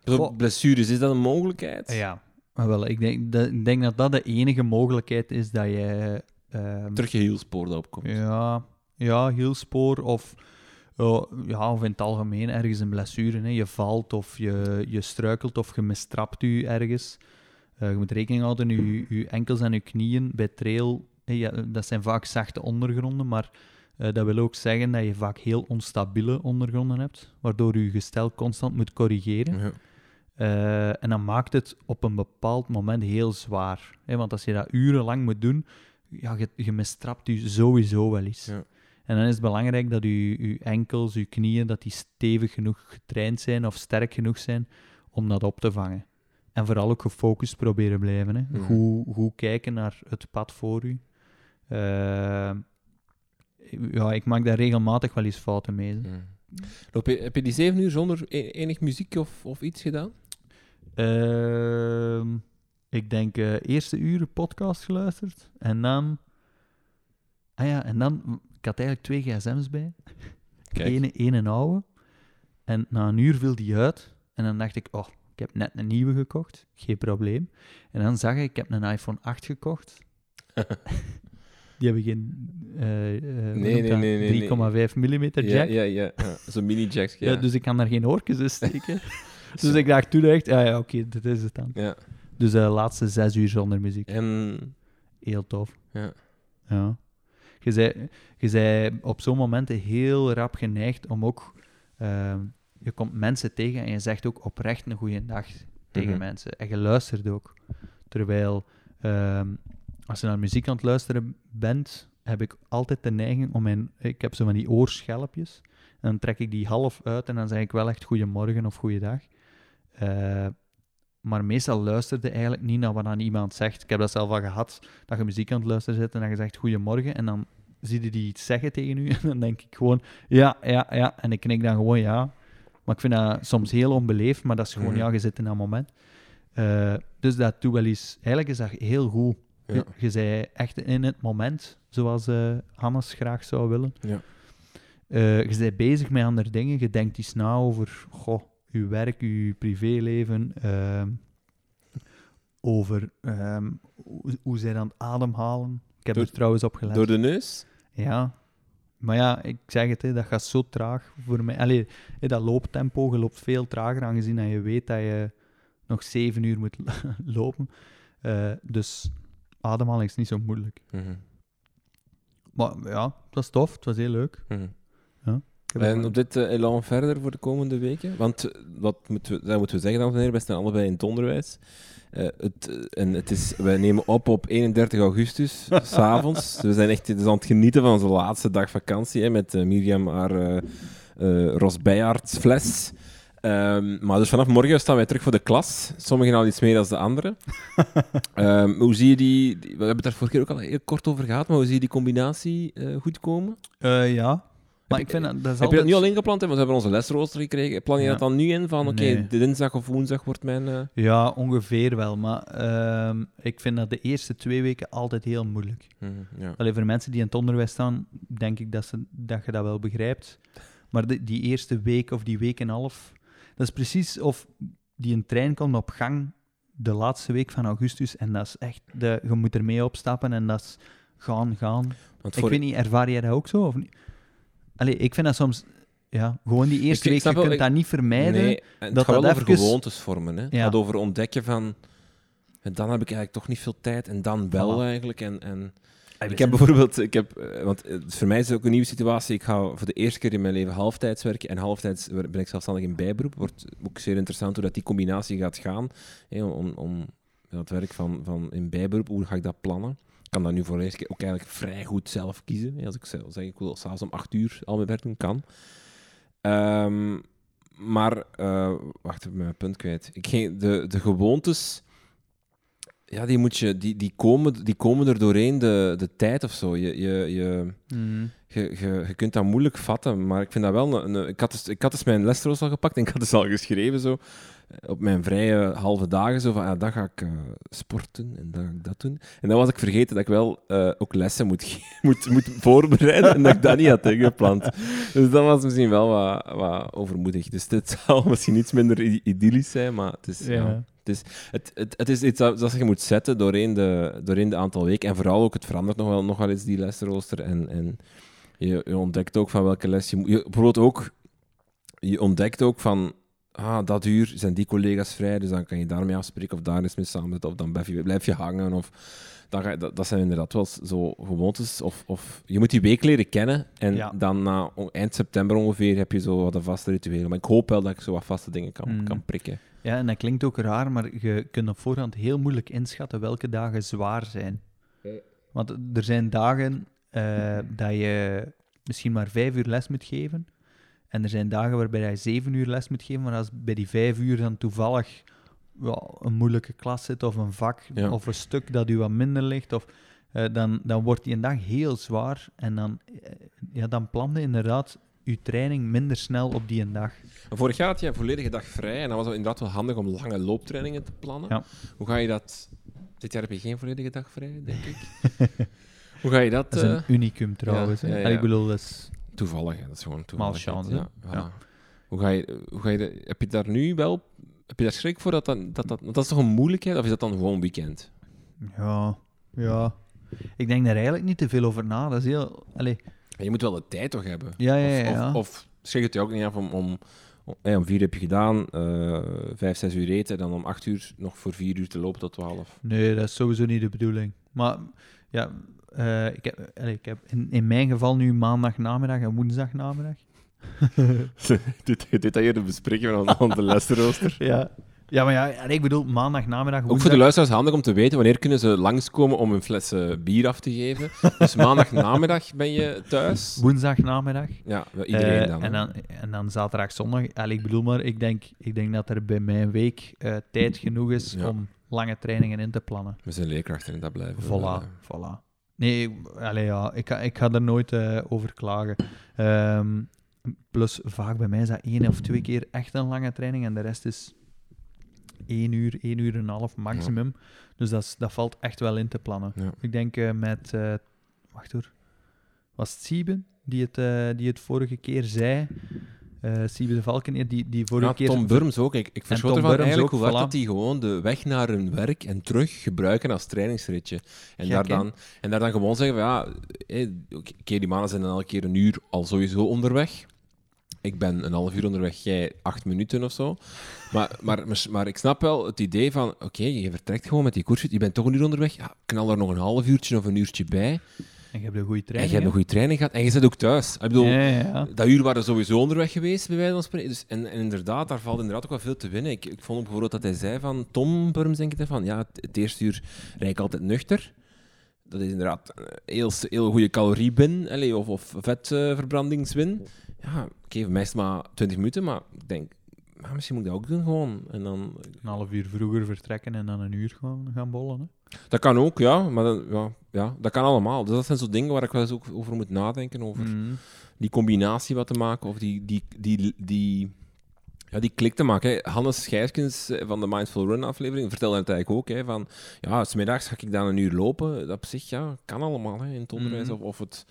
Blessures, is dat een mogelijkheid? Ja, maar wel, ik denk, dat, ik denk dat dat de enige mogelijkheid is dat je... Um, Terug je hielspoor erop komt. Ja, ja hielspoor of, uh, ja, of in het algemeen ergens een blessure. Hè. Je valt of je, je struikelt of je mistrapt je ergens. Uh, je moet rekening houden, je, je enkels en je knieën bij trail, hey, ja, dat zijn vaak zachte ondergronden, maar uh, dat wil ook zeggen dat je vaak heel onstabiele ondergronden hebt, waardoor je gestel constant moet corrigeren. Ja. Uh, en dan maakt het op een bepaald moment heel zwaar. Hè? Want als je dat urenlang moet doen, ja, je, je mistrapt je sowieso wel eens. Ja. En dan is het belangrijk dat je, je enkels, je knieën, dat die stevig genoeg getraind zijn of sterk genoeg zijn om dat op te vangen. en vooral ook gefocust proberen blijven. Hè. Mhm. Goed, goed kijken naar het pad voor u. Eh, ja, ik maak daar regelmatig wel eens fouten mee. Mm. Loop je, heb je die zeven uur zonder e- enig muziek of, of iets gedaan? Ehm, ik denk eh eerste uur podcast geluisterd. En dan... Ah ja, en dan... Ik had eigenlijk twee gsm's bij. Kijk. Ene, ene oude. En na een uur viel die uit. En dan dacht ik, oh, ik heb net een nieuwe gekocht. Geen probleem. En dan zag ik, ik heb een iPhone 8 gekocht. Die hebben geen eh, eh, Nee, nee, nee, nee, 3,5 mm jack. Ja, ja, ja. ja. Zo'n mini-jacks. Ja. Ja, dus ik kan daar geen oortjes in steken. dus ik dacht toen echt, ah ja, oké, dit is het dan. ja. Dus de laatste zes uur zonder muziek. En Heel tof. ja. Ja. Je zei, je zei op zo'n momenten heel rap geneigd om ook... ehm, je komt mensen tegen en je zegt ook oprecht een goede dag tegen Mhm. mensen. En je luistert ook. Terwijl, ehm, als je naar muziek aan het luisteren bent, heb ik altijd de neiging om mijn... Ik heb zo van die oorschelpjes. En dan trek ik die half uit en dan zeg ik wel echt goedemorgen of goeiedag. Eh maar meestal luisterde eigenlijk niet naar wat aan iemand zegt. Ik heb dat zelf al gehad, dat je muziek aan het luisteren zit en dat je zegt goedemorgen en dan zie je die iets zeggen tegen u en dan denk ik gewoon ja, ja, ja. En ik knik dan gewoon ja. Maar ik vind dat soms heel onbeleefd, maar dat is gewoon Mhm. ja, je zit in dat moment. Eh, dus dat doe wel eens... Eigenlijk is dat heel goed. Ja. Je, je zei echt in het moment, zoals eh Hannes graag zou willen. Ja. Je bent bezig met andere dingen. Je denkt iets na over goh, je werk, je privéleven. ehm, over ehm, hoe, hoe zij aan het ademhalen. Ik heb Door- er trouwens op gelet. Door de neus? Ja. Maar ja, ik zeg het, hè, dat gaat zo traag voor mij. Allee, hè, dat looptempo, je loopt veel trager aangezien dat je weet dat je nog zeven uur moet lopen. Eh, dus ademhalen is niet zo moeilijk. Mhm. Maar ja, het was tof, het was heel leuk. Mhm. Heb En op dit eh, elan verder voor de komende weken? Want eh, wat moeten we, dat moeten we zeggen, dames en heren, we staan allebei in het onderwijs. Eh, het, en het is, wij nemen op op 31 augustus, s'avonds. we zijn echt dus aan het genieten van onze laatste dag vakantie, hè, met eh, Mirjam haar eh eh, Ros Beijaerts fles. Ehm, maar dus vanaf morgen staan wij terug voor de klas. Sommigen al iets meer dan de anderen. Ehm, hoe zie je die, die- We hebben het daar vorige keer ook al heel kort over gehad, maar hoe zie je die combinatie goed komen? Ja. Maar Heb ik je- vind dat, dat is Heb je dat nu al ingepland? hè? Want we hebben onze lesrooster gekregen. Plan je dat dan nu in? Van oké, Nee. de dinsdag of woensdag wordt mijn... eh, Ja, ongeveer wel. Maar ehm, ik vind dat de eerste twee weken altijd heel moeilijk. mhm, ja. Alleen voor mensen die in het onderwijs staan, denk ik dat, ze, dat je dat wel begrijpt. Maar de- die eerste week of die week en een half, dat is precies of die een trein komt op gang de laatste week van augustus. En dat is echt, de, je moet ermee opstappen en dat is gaan, gaan. Ik weet niet, ervaar jij dat ook zo? Of niet? Allee, ik vind dat soms, ja, gewoon die eerste Ik week, je wel, kunt ik- dat niet vermijden. Nee, het dat gaat wel dat over even- gewoontes vormen. Hè. Het Ja. gaat over ontdekken van... en Dan heb ik eigenlijk toch niet veel tijd. En dan wel Voilà. eigenlijk. En, en... Ik heb bijvoorbeeld... Ik heb, eh, want eh, voor mij is het ook een nieuwe situatie. Ik ga voor de eerste keer in mijn leven halftijds werken. En halftijds ben ik zelfstandig in bijberoep. Wordt ook zeer interessant hoe dat die combinatie gaat gaan. Hè, om, om het werk van, van in bijberoep, hoe ga ik dat plannen? Ik kan dat nu voor de eerste keer ook eigenlijk vrij goed zelf kiezen. Als ik zeg, ik wil s'avonds om acht uur al mijn werk doen, kan. Ehm, maar, eh, wacht, ik ben mijn punt kwijt. Ik ging, de, de gewoontes, ja, die, moet je, die, die, komen, die komen er doorheen de, de tijd of zo. Je, je, je, Mhm. je, je, je kunt dat moeilijk vatten, maar ik vind dat wel... Een, een- ik, had dus, ik had dus mijn lestroos al gepakt en ik had dus al geschreven zo, op mijn vrije halve dagen, zo van, ja, dan ga ik eh, sporten en dan ga ik dat doen. En dan was ik vergeten dat ik wel eh, ook lessen moet, moet, moet voorbereiden en dat ik dat niet had ingepland. Dus dat was misschien wel wat, wat overmoedig. Dus dit zal misschien iets minder idyllisch zijn, maar het is... ja. Ja. Het, het, het is iets dat, dat je moet zetten doorheen de, doorheen de aantal weken. En vooral ook, het verandert nog wel, nog wel eens, die lesrooster. En, en je, je ontdekt ook van welke les je moet... Je, bijvoorbeeld ook, je ontdekt ook van... Ah, dat uur zijn die collega's vrij, dus dan kan je daarmee afspreken of daar eens mee samen zitten, of dan blijf je, blijf je hangen. Of, dan ga je, dat, dat zijn inderdaad wel zo gewoontes. Of, of je moet die week leren kennen en Ja. dan na eind september ongeveer heb je zo wat een vaste rituelen. Maar ik hoop wel dat ik zo wat vaste dingen kan, Mm. kan prikken. Ja, en dat klinkt ook raar, maar je kunt op voorhand heel moeilijk inschatten welke dagen zwaar zijn. Want er zijn dagen eh, dat je misschien maar vijf uur les moet geven. En er zijn dagen waarbij je zeven uur les moet geven, maar als bij die vijf uur dan toevallig ja, een moeilijke klas zit of een vak Ja. of een stuk dat u wat minder ligt, of, eh, dan, dan wordt die een dag heel zwaar en dan, eh, ja, dan plande inderdaad uw training minder snel op die een dag. Vorig jaar had je een volledige dag vrij en dan was het inderdaad wel handig om lange looptrainingen te plannen. Ja. Hoe ga je dat... Dit jaar heb je geen volledige dag vrij, denk ik. Hoe ga je dat... Dat is eh, een unicum trouwens. ja, ja. Ik bedoel, dat is, Toevallig, hè. dat is gewoon toevallig. chance, Ja, hè. voilà. Ja. Hoe ga je, hoe ga je de- heb je daar nu wel... Heb je daar schrik voor dat dat, dat, dat... want dat is toch een moeilijkheid? Of is dat dan gewoon weekend? ja, ja. Ik denk daar eigenlijk niet te veel over na. Dat is heel... Allee, En je moet wel de tijd toch hebben? ja, ja, ja. Of, ja. of, of schrik het je ook niet af om... om om, om vier heb je gedaan, eh, vijf, zes uur eten, en dan om acht uur nog voor vier uur te lopen tot twaalf. Nee, dat is sowieso niet de bedoeling. Maar ja, eh, ik heb, ik heb in, in mijn geval nu maandag namiddag en woensdag namiddag. dit, dit dat hier de bespreking van, van de lesrooster. Ja. Ja, maar ja, ik bedoel maandag namiddag, Ook voor woensdag. de luisteraars handig om te weten wanneer kunnen ze langskomen om een fles bier af te geven. Dus maandag namiddag ben je thuis. Woensdag namiddag. Ja, wel iedereen Eh, dan. En dan, en dan zaterdag, zondag. Allee, ik bedoel maar, ik denk, ik denk dat er bij mijn week eh, tijd genoeg is Ja. om lange trainingen in te plannen. We zijn leerkrachten en dat blijven. we Voilà, voilà. Nee, ik- allee, ja, ik, ga, ik ga er nooit eh, over klagen. Ehm, plus, vaak bij mij is dat één of twee keer echt een lange training en de rest is één uur, één uur en een half maximum. Dus dat, is- dat valt echt wel in te plannen. Ja. Ik denk eh, met, eh, wacht hoor, was het Sieben die het, die het vorige keer zei? Eh Sieben de Valkeneer, die, die vorige Ja, keer... Tom Burms ook. Ik, ik verschot ervan Burms eigenlijk ook, hoe hard voilà. dat die gewoon de weg naar hun werk en terug gebruiken als trainingsritje. En, Gek, daar, dan, en daar dan gewoon zeggen van ja, die mannen zijn dan elke keer een uur al sowieso onderweg. Ik ben een half uur onderweg, jij acht minuten of zo. Maar, maar, maar, maar ik snap wel het idee van, oké, je vertrekt gewoon met die koers, je bent toch een uur onderweg, ja, knal er nog een half uurtje of een uurtje bij. En je hebt een goede en training. je hebt een goede training gehad en je zit ook thuis. Ik bedoel, Ja, ja, ja. dat uur waren sowieso onderweg geweest, bij wijze van spreken. Dus, en, en inderdaad, daar valt inderdaad ook wel veel te winnen. Ik, ik vond ook bijvoorbeeld dat hij zei van, Tom Burms denk ik ervan, ja, het, het eerste uur rijd ik altijd nuchter. Dat is inderdaad een heel, heel goede caloriebin, of, of vetverbrandingswin. ja, oké, is het maar 20 minuten, maar ik denk, maar misschien moet ik dat ook doen gewoon. En dan, Een half uur vroeger vertrekken en dan een uur gewoon gaan bollen. Hè? dat kan ook, ja, maar dan, ja, ja, dat kan allemaal. Dus dat zijn zo dingen waar ik wel eens ook over moet nadenken, over Mhm. die combinatie wat te maken, of die, die, die, die, ja, die klik te maken. Hè. Hannes Gijskens eh, van de Mindful Run aflevering vertelde het eigenlijk ook, hè, van ja, smiddags ga ik dan een uur lopen. Dat op zich, ja, kan allemaal hè, in het onderwijs. Mhm. Of, of het,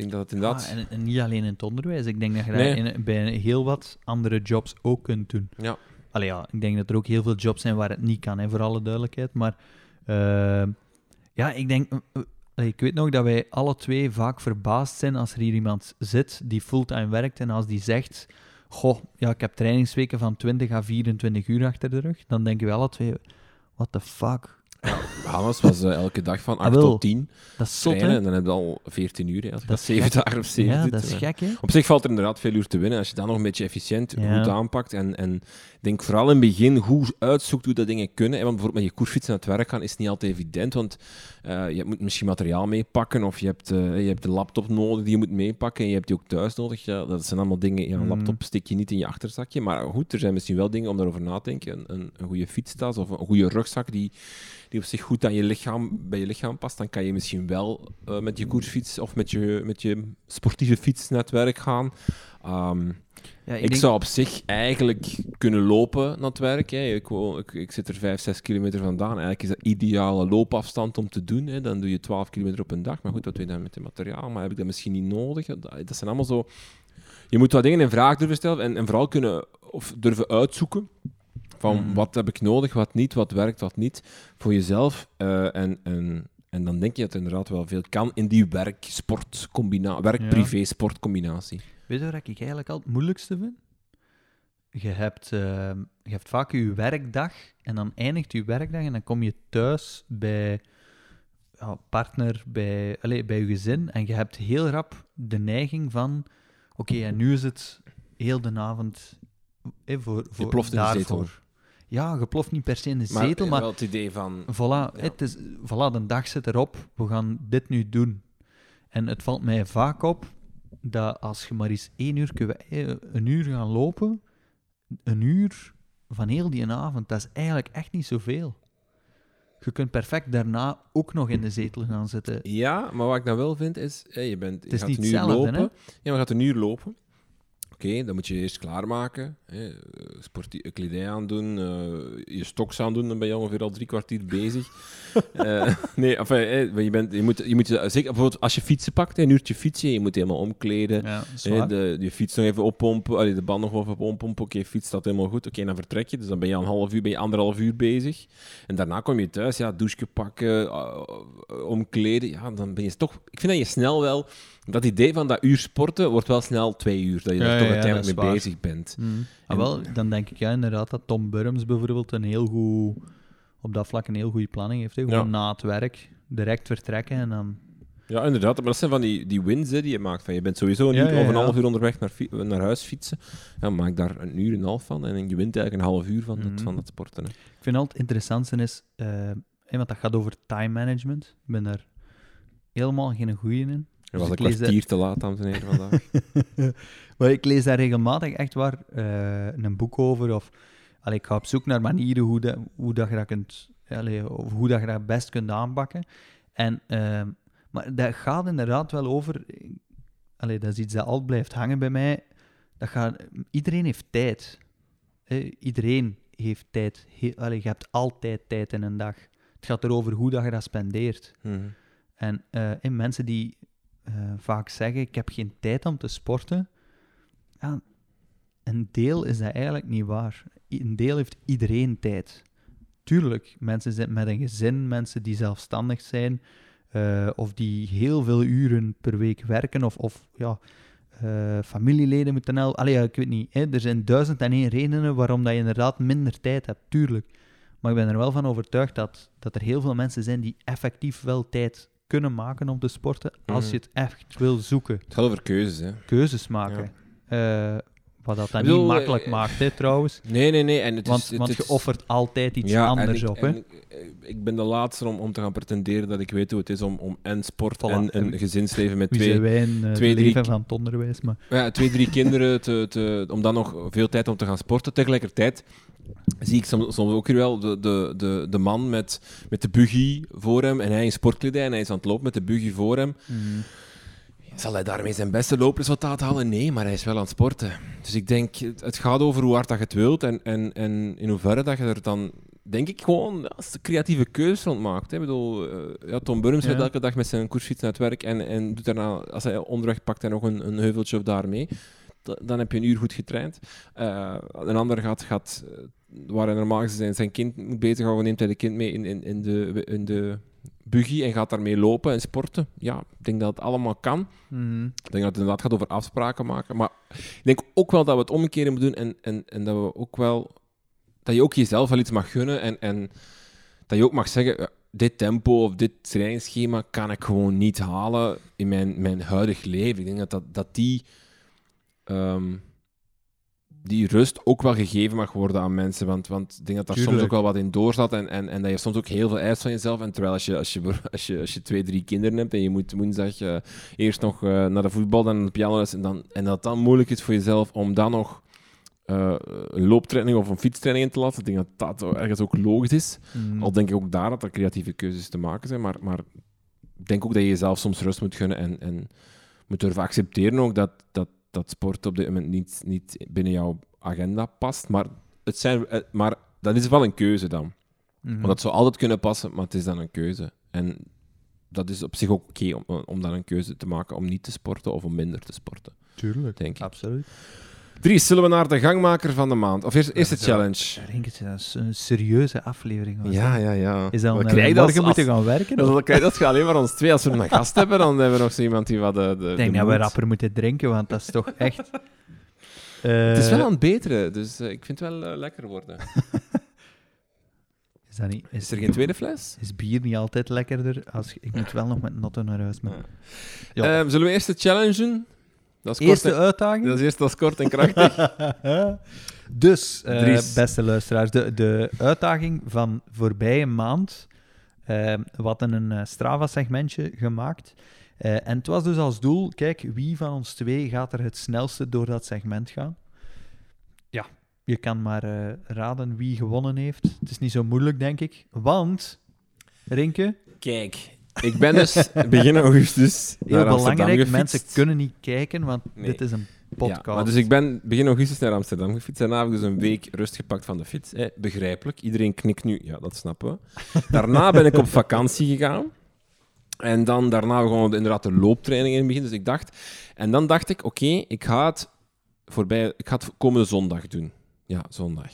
denk dat het inderdaad... Ah, en, en niet alleen in het onderwijs. Ik denk dat je Nee. dat in, bij heel wat andere jobs ook kunt doen. Ja. Allee, ja, ik denk dat er ook heel veel jobs zijn waar het niet kan, hè, voor alle duidelijkheid. Maar eh, ja, ik denk... eh, eh, ik weet nog dat wij alle twee vaak verbaasd zijn als er hier iemand zit die fulltime werkt en als die zegt... Goh, ja, ik heb trainingsweken van 20 à 24 uur achter de rug. Dan denken we alle twee... What the fuck? Hannes was eh, elke dag van 8 Ah, tot 10 Dat is zot, trainen en dan heb je al 14 uur, hè, als je Dat dat is 7 gek. dagen of 7 Ja, zit. dat is eh. gek, hè? Op zich valt er inderdaad veel uur te winnen als je dat nog een beetje efficiënt Ja. goed aanpakt. En, en denk vooral in het begin goed uitzoekt hoe dat dingen kunnen. Want bijvoorbeeld met je koersfiets naar het werk gaan is niet altijd evident. Want eh, je moet misschien materiaal meepakken of je hebt, eh, je hebt de laptop nodig die je moet meepakken. En je hebt die ook thuis nodig. Ja, dat zijn allemaal dingen. Ja, een Mm. laptop steek je niet in je achterzakje. Maar goed, er zijn misschien wel dingen om daarover na te denken. Een, een, een goede fietstas of een goede rugzak die, die op zich goed aan je lichaam, bij je lichaam past. Dan kan je misschien wel eh, met je koersfiets of met je, met je sportieve fiets naar het werk gaan. Ehm, Ja, ik zou op zich eigenlijk kunnen lopen naar het werk. Hè. Ik, woon- ik, ik zit er 5, 6 kilometer vandaan. Eigenlijk is dat ideale loopafstand om te doen. Hè. Dan doe je 12 kilometer op een dag. Maar goed, wat doe je dan met het materiaal? Maar heb ik dat misschien niet nodig? Dat, dat zijn allemaal zo... Je moet wat dingen in vraag durven stellen en, en vooral kunnen of durven uitzoeken van Mm. wat heb ik nodig, wat niet, wat werkt, wat niet, voor jezelf. Eh, en, en, en dan denk je dat er inderdaad wel veel kan in die werk-sport-combinatie, werk-privé-sport-combinatie. Weet je wat ik eigenlijk al het moeilijkste vind? Je hebt, ehm, je hebt vaak je werkdag en dan eindigt je werkdag en dan kom je thuis bij ja, partner, bij, allez, bij je gezin en je hebt heel rap de neiging van oké, en nu is het heel de avond eh, voor, voor ploft in de daarvoor. zetel. Ja, je ploft niet per se in de Maar, zetel, maar wel het idee van... Voilà, het is, voilà, de dag zit erop. We gaan dit nu doen. En het valt mij vaak op dat als je maar eens één uur, een uur gaan lopen, een uur van heel die avond, dat is eigenlijk echt niet zoveel. Je kunt perfect daarna ook nog in de zetel gaan zitten. Ja, maar wat ik dan wel vind is, hé, je, bent, je gaat een uur lopen. hè? Ja, maar je gaat een uur lopen. Oké, dan moet je eerst klaarmaken. Hè, sportief kledij aandoen, eh, je stoks aandoen, dan ben je ongeveer al drie kwartier bezig. Eh, nee, enfin, hè, je, bent, je moet, je moet je- zeker bijvoorbeeld als je fietsen pakt, een uurtje fietsen, je moet helemaal omkleden. Ja, Hè, de, je fiets nog even oppompen, allee, de band nog even oppompen. Oké, fiets staat helemaal goed. Oké, dan vertrek je. Dus dan ben je een half uur, ben je anderhalf uur bezig. En daarna kom je thuis, ja, douche pakken, omkleden. Ja, dan ben je toch... Ik vind dat je snel wel... Dat idee van dat uur sporten wordt wel snel twee uur. Dat je er ja, toch ja, uiteindelijk dat mee waar. bezig bent. Mm. Ah, En- wel, dan denk ik ja, inderdaad dat Tom Burms bijvoorbeeld een heel goed, op dat vlak een heel goede planning heeft. Hè. Gewoon na het werk direct vertrekken en dan... Ja, inderdaad. Maar dat zijn van die, die wins hè, die je maakt. Van, je bent sowieso een Ja, uur ja, of een half uur onderweg naar, naar huis fietsen. Ja, maak daar een uur en een half van. En je wint eigenlijk een half uur van, het, Mhm. van dat sporten. Hè. Ik vind altijd het interessantste is, hè, want dat gaat over time management. Ik ben daar helemaal geen goeie in. Je Dus was ik een kwartier te laat, dames en heren, vandaag. maar ik lees daar regelmatig echt waar eh, een boek over. Of allee, ik ga op zoek naar manieren hoe, dat hoe dat je dat kunt, allee, of hoe dat je dat best kunt aanpakken. En, ehm, maar dat gaat inderdaad wel over. Allee, dat is iets dat altijd blijft hangen bij mij. Dat gaat, iedereen heeft tijd. hè. iedereen heeft tijd. He, allee, je hebt altijd tijd in een dag. Het gaat erover hoe dat je dat spendeert. Mhm. En eh, en mensen die eh, vaak zeggen: Ik heb geen tijd om te sporten. Ja, een deel is dat eigenlijk niet waar. Een deel heeft iedereen tijd. Tuurlijk, mensen zijn met een gezin, mensen die zelfstandig zijn, eh, of die heel veel uren per week werken, of, of ja, eh, familieleden moeten al. Allee, ja, ik weet niet. Hè, er zijn duizend en één redenen waarom dat je inderdaad minder tijd hebt, tuurlijk. Maar ik ben er wel van overtuigd dat, dat er heel veel mensen zijn die effectief wel tijd kunnen maken om te sporten, als Mhm. je het echt wil zoeken. Het gaat over keuzes, hè. Keuzes maken. Eh, wat dat dan bedoel, niet makkelijk eh, maakt, hè, trouwens. Nee, nee, nee. En het Want, is, het want je offert altijd iets Ja, anders ik- op, hè. en ik, ik ben de laatste om, om te gaan pretenderen dat ik weet hoe het is om, om en sport Voilà. en een En gezinsleven met twee, zijn wij in eh, twee, drie- leven van het onderwijs, maar... ja, twee, drie kinderen, te, te, om dan nog veel tijd om te gaan sporten. Tegelijkertijd zie ik soms, soms ook hier wel de, de, de, de man met, met de buggy voor hem en hij in sportkledij en hij is aan het lopen met de buggy voor hem. Zal hij daarmee zijn beste loopresultaat halen? Nee, maar hij is wel aan het sporten. Dus ik denk, het gaat over hoe hard dat je het wilt en, en, en in hoeverre dat je er dan, denk ik, gewoon als de creatieve keuzes rond maakt. Hè. Ik bedoel, eh, ja, Tom Burns Ja. gaat elke dag met zijn koersfiets naar het werk en, en doet daarna, als hij onderweg pakt hij nog een, een heuveltje of daarmee. Da- Dan heb je een uur goed getraind. Eh, een ander gaat, gaat eh, waar hij normaal gezien zijn, zijn kind moet bezighouden, neemt hij de kind mee in, in, in, de, in de buggy en gaat daarmee lopen en sporten. Ja, ik denk dat het allemaal kan. Mhm. Ik denk dat het inderdaad gaat over afspraken maken. Maar ik denk ook wel dat we het omkeren moeten doen en, en, en dat we ook wel... Dat je ook jezelf wel iets mag gunnen en, en dat je ook mag zeggen... ja, dit tempo of dit trainingsschema kan ik gewoon niet halen in mijn, mijn huidig leven. Ik denk dat, dat, dat die, ehm, die rust ook wel gegeven mag worden aan mensen. Want, want ik denk dat daar soms ook wel wat in doorzat en, en, en dat je soms ook heel veel eist van jezelf. En terwijl als je, als je, als je, als je twee, drie kinderen hebt en je moet woensdag eh, eerst nog eh, naar de voetbal, dan naar de pianoles en, dan, en dat dan moeilijk is voor jezelf om dan nog eh, een looptraining of een fietstraining in te laten. Ik denk dat dat ergens ook logisch is. Mhm. Al denk ik ook daar dat er creatieve keuzes te maken zijn, maar, maar ik denk ook dat je jezelf soms rust moet gunnen en, en moet durven accepteren ook dat, dat, dat sport op dit moment niet, niet binnen jouw agenda past. Maar, het zijn, eh, maar dat is wel een keuze dan. Mhm. Want dat zou altijd kunnen passen, maar het is dan een keuze. En dat is op zich ook oké om, om dan een keuze te maken om niet te sporten of om minder te sporten, Tuurlijk. denk ik. Absoluut. Dries, zullen we naar de gangmaker van de maand? Of eerst, eerst de challenge? Denk het, dat is een serieuze aflevering. was Ja, ja, ja. Is dat We krijgen dat morgen moeten gaan werken? Dat, of? dat, kijk, dat gaat alleen maar ons twee. Als we een gast hebben, dan hebben we nog zo iemand die wat de, de Ik denk de dat we rapper moeten drinken, want dat is toch echt... Het is Eh, wel aan het beteren, dus eh, ik vind het wel eh, lekker worden. Is, dat niet, Is er geen tweede fles? Is bier niet altijd lekkerder? Als, ik moet wel nog met Notto naar huis. Maar... Ja. Eh, zullen we eerst de challenge doen? Dat is, Eerste kort en, uitdaging? dat is eerst dat is kort en krachtig. dus, eh, beste luisteraars, de, de uitdaging van voorbije maand. eh we hadden een eh, Strava-segmentje gemaakt. Eh, en het was dus als doel, kijk, wie van ons twee gaat er het snelste door dat segment gaan? Ja, Je kan maar eh, raden wie gewonnen heeft. Het is niet zo moeilijk, denk ik. Want, Rinke, Kijk, ik ben dus begin augustus heel naar Amsterdam belangrijk, gefietst. mensen kunnen niet kijken, want Nee. dit is een podcast. Ja, maar dus ik ben begin augustus naar Amsterdam gefietst en daarna heb ik dus een week rust gepakt van de fiets. Hè. Begrijpelijk, iedereen knikt nu, ja, dat snappen we. Daarna ben ik op vakantie gegaan. En dan daarna gewoon inderdaad de looptraining in het begin. Dus ik dacht... En dan dacht ik, oké, ik ga het voorbij... Ik ga het komende zondag doen. Ja, zondag.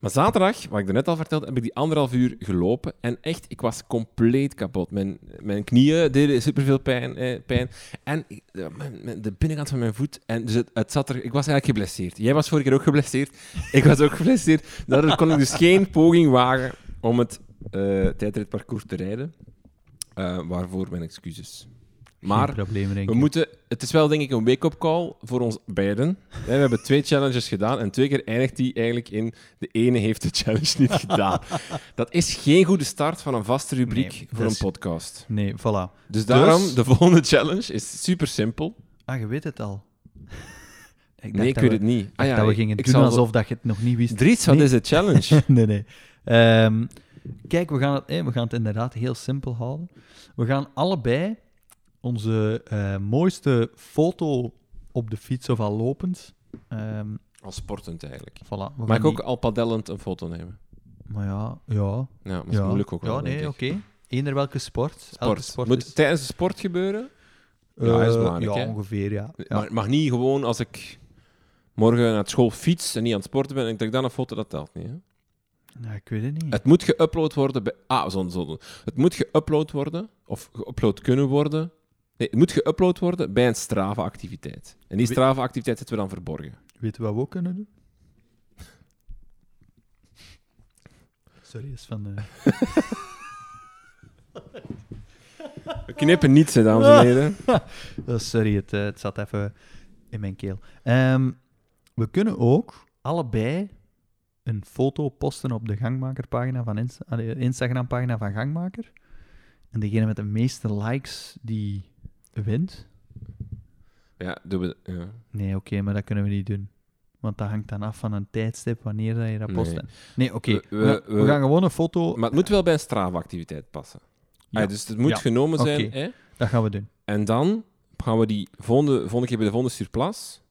Maar zaterdag, wat ik net al vertelde, heb ik die anderhalf uur gelopen. En echt, ik was compleet kapot. Mijn, mijn knieën deden superveel pijn. Eh, pijn. En ik- de, binnenkant van mijn voet. En dus het, zat er... Ik was eigenlijk geblesseerd. Jij was vorige keer ook geblesseerd. Ik was ook geblesseerd. Daardoor kon ik dus geen poging wagen om het eh tijdritparcours te rijden. Eh, waarvoor mijn excuses. Maar probleem, we moeten, het is wel denk ik een wake-up call voor ons beiden. We hebben twee challenges gedaan en twee keer eindigt die eigenlijk in de ene heeft de challenge niet gedaan. Dat is geen goede start van een vaste rubriek Nee, voor dus- een podcast. Nee, voilà. Dus daarom, de volgende challenge is super simpel. Ah, je weet het al. ik Nee, ik weet we- het niet. Ah dacht dat we gingen ik doen alsof dat je het nog niet wist. Dries, wat Nee. is de challenge? nee, nee. Ehm, kijk, we gaan, het, eh, we gaan het inderdaad heel simpel houden. We gaan allebei onze eh, mooiste foto op de fiets of al lopend. ehm, Als sportend eigenlijk. voilà, Mag ik ook die- al padellend een foto nemen? Maar ja, ja. Ja, dat is ja. moeilijk ook wel, Ja, nee, oké. ik. Eender welke sport. Elke Sport. sport Moet is- tijdens de sport gebeuren? Ja, Eh, dat is belangrijk, Ja, hè? ongeveer, ja. ja. Maar mag niet gewoon als ik morgen naar school fiets en niet aan het sporten ben en ik trek dan een foto, dat telt niet. Hè? Nou, ik weet het niet. Het moet geüpload worden bij... Ah, zo, zo. Het moet geüpload worden, of geüpload kunnen worden. Nee, het moet geüpload worden bij een Strava-activiteit. En die Strava-activiteit zetten we dan verborgen. Weet je wat we ook kunnen doen? Sorry, is van de... We knippen niets, hè, dames en heren. Oh, sorry, het, eh, het zat even in mijn keel. Ehm, we kunnen ook allebei een foto posten op de gangmakerpagina van Insta Instagram-pagina van Gangmaker. En degene met de meeste likes, die wint. Ja, doen we... Ja. Nee, oké, maar dat kunnen we niet doen. Want dat hangt dan af van een tijdstip wanneer dat je dat post. Nee. Nee, oké. We- We, we- gaan- we we- gaan gewoon een foto... Maar het moet wel bij een Strava-activiteit passen. Ja. Ah, dus het moet Ja. genomen zijn. Hè? Dat gaan we doen. En dan gaan we die volgende, volgende keer bij de volgende surplus,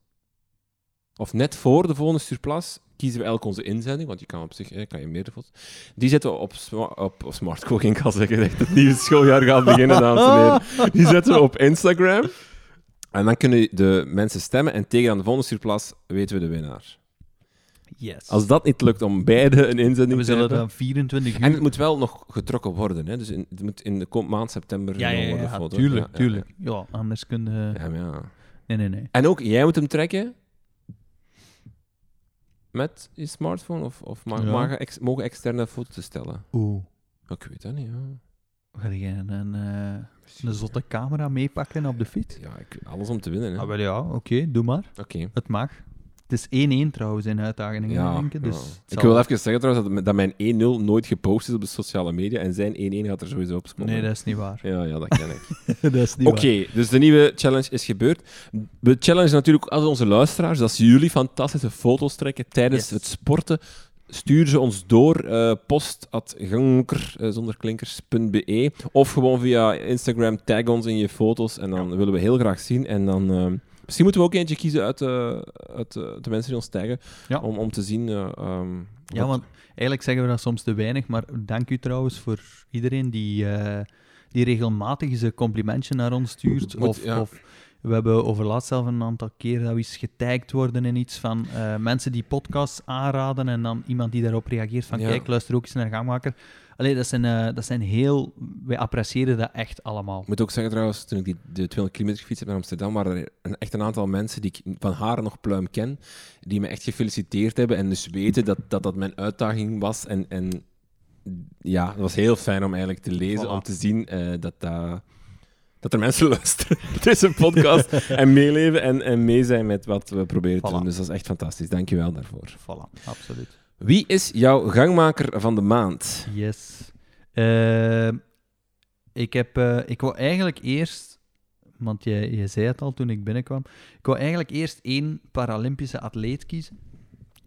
of net voor de volgende surplus, kiezen we elk onze inzending, want je kan op zich hè, kan je meerdere foto's. Die zetten we op, op, op Smartco, ging ik al zeggen, echt het nieuwe schooljaar gaat beginnen, dames en heren. Die zetten we op Instagram. En dan kunnen de mensen stemmen en tegen aan de volgende surplus weten we de winnaar. Yes. Als dat niet lukt om beide een inzending we te zullen hebben... dan 24 uur... En het moet wel nog getrokken worden. Hè? Dus in, het moet in de kom- maand september ja, ja, genomen ja, worden, ja, foto. tuurlijk, tuurlijk. Ja, anders kun je... Ja, ja, maar ja. Nee, nee, nee. En ook, jij moet hem trekken met je smartphone? Of, of mag, Ja. mag je ex- mogen externe foto's stellen? Oeh. Ik weet dat niet, ja. Ga je een, een, eh, een zotte camera meepakken op de fiets? Ja, ik, alles om te winnen, hè. Ah, wel ja, oké, doe maar. Oké. Het mag. Het is 1-1 trouwens in uitdagingen, Ja, denk ik. Dus ja. Ik wil even zeggen trouwens dat, dat mijn 1-0 nooit gepost is op de sociale media en zijn 1-1 gaat er sowieso op komen. Nee, dat is niet waar. Ja, ja, dat ken ik. dat is niet Oké, dus de nieuwe challenge is gebeurd. We challengen natuurlijk altijd onze luisteraars. Als jullie fantastische foto's trekken tijdens Yes. het sporten, stuur ze ons door. eh post at ganker, eh, zonder klinkers.be. Of gewoon via Instagram, tag ons in je foto's. En dan willen we heel graag zien. En dan... eh, Misschien moeten we ook eentje kiezen uit, eh, uit eh, de mensen die ons taggen, Ja. om, om te zien... eh, ehm, Ja, wat- want eigenlijk zeggen we dat soms te weinig, maar dank u trouwens voor iedereen die, die regelmatig eens een complimentje naar ons stuurt. Moet- of, ja. of we hebben over laatst zelf een aantal keer dat we eens getagd worden in iets van mensen die podcasts aanraden en dan iemand die daarop reageert van Ja. kijk, luister ook eens naar Gangmaker. Allee, dat zijn, eh, dat zijn heel... Wij appreciëren dat echt allemaal. Ik moet ook zeggen trouwens, toen ik die, de 200 kilometer gefietst heb naar Amsterdam, waren er een, echt een aantal mensen die ik van haar nog pluim ken, die me echt gefeliciteerd hebben en dus weten dat dat, dat mijn uitdaging was. En, en ja, het was heel fijn om eigenlijk te lezen, Voilà. om te zien eh, dat, dat, dat er mensen luisteren naar deze podcast en meeleven en, en mee zijn met wat we proberen te doen. Dus dat is echt fantastisch. Dank je wel daarvoor. Voilà, absoluut. Wie is jouw gangmaker van de maand? Yes. Eh, ik, heb, eh, ik wou eigenlijk eerst, want je, je zei het al toen ik binnenkwam, ik wou eigenlijk eerst één Paralympische atleet kiezen.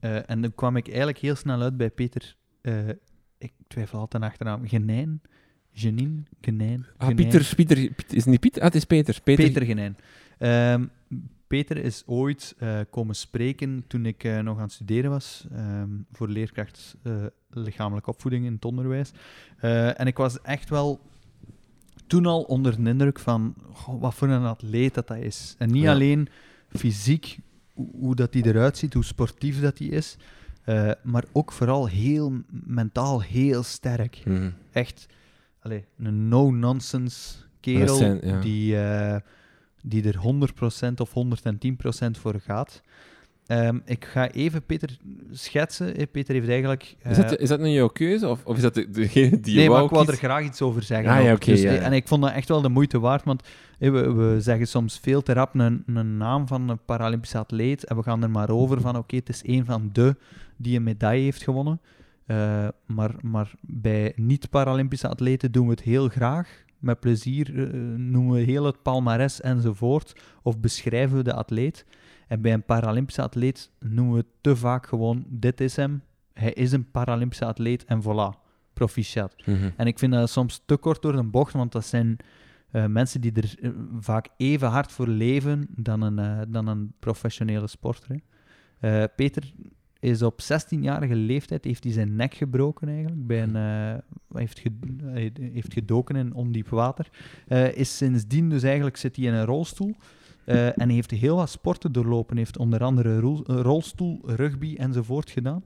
Eh, en dan kwam ik eigenlijk heel snel uit bij Peter, eh, ik twijfel altijd achternaam, Genijn, Janine, Genijn. Ah. Pieter, Pieter, Piet- is het niet Pieter? Ah, het is Peter. Peter. Peter Genijn. Ehm, Peter is ooit eh, komen spreken toen ik eh, nog aan het studeren was ehm, voor leerkracht eh, lichamelijke opvoeding in het onderwijs. En ik was echt wel toen al onder de indruk van goh, wat voor een atleet dat, dat is. En niet Ja. alleen fysiek, hoe, hoe dat hij eruit ziet, hoe sportief dat hij is, maar ook vooral heel mentaal heel sterk Mhm. echt allee, een no-nonsense kerel Dat zijn- ja. die, die er 100% of 110% voor gaat. Ehm, ik ga even Peter schetsen. Eh, Peter heeft eigenlijk... Is, eh, dat, is dat nu jouw keuze? Of, of is dat de- degene die je nee, maar ik wou er graag iets over zeggen. Ah, ja, Dus, ja, eh. En ik vond dat echt wel de moeite waard, want eh, we, we zeggen soms veel te rap een, een naam van een Paralympische atleet en we gaan er maar over van, oké, het is een van de die een medaille heeft gewonnen. Eh, maar, maar bij niet-Paralympische atleten doen we het heel graag. Met plezier eh, noemen we heel het palmares enzovoort. Of beschrijven we de atleet. En bij een Paralympische atleet noemen we te vaak gewoon: dit is hem. Hij is een Paralympische atleet en voilà. Proficiat. Mhm. En ik vind dat soms te kort door de bocht, want dat zijn eh, mensen die er eh, vaak even hard voor leven dan een, dan een professionele sporter. hè. Peter is op 16-jarige leeftijd heeft hij zijn nek gebroken eigenlijk. Bij eh, heeft, ge- heeft gedoken in ondiep water. Eh, is sindsdien dus eigenlijk zit hij in een rolstoel. eh, en heeft heel wat sporten doorlopen. Heeft onder andere rolstoel, rugby enzovoort gedaan.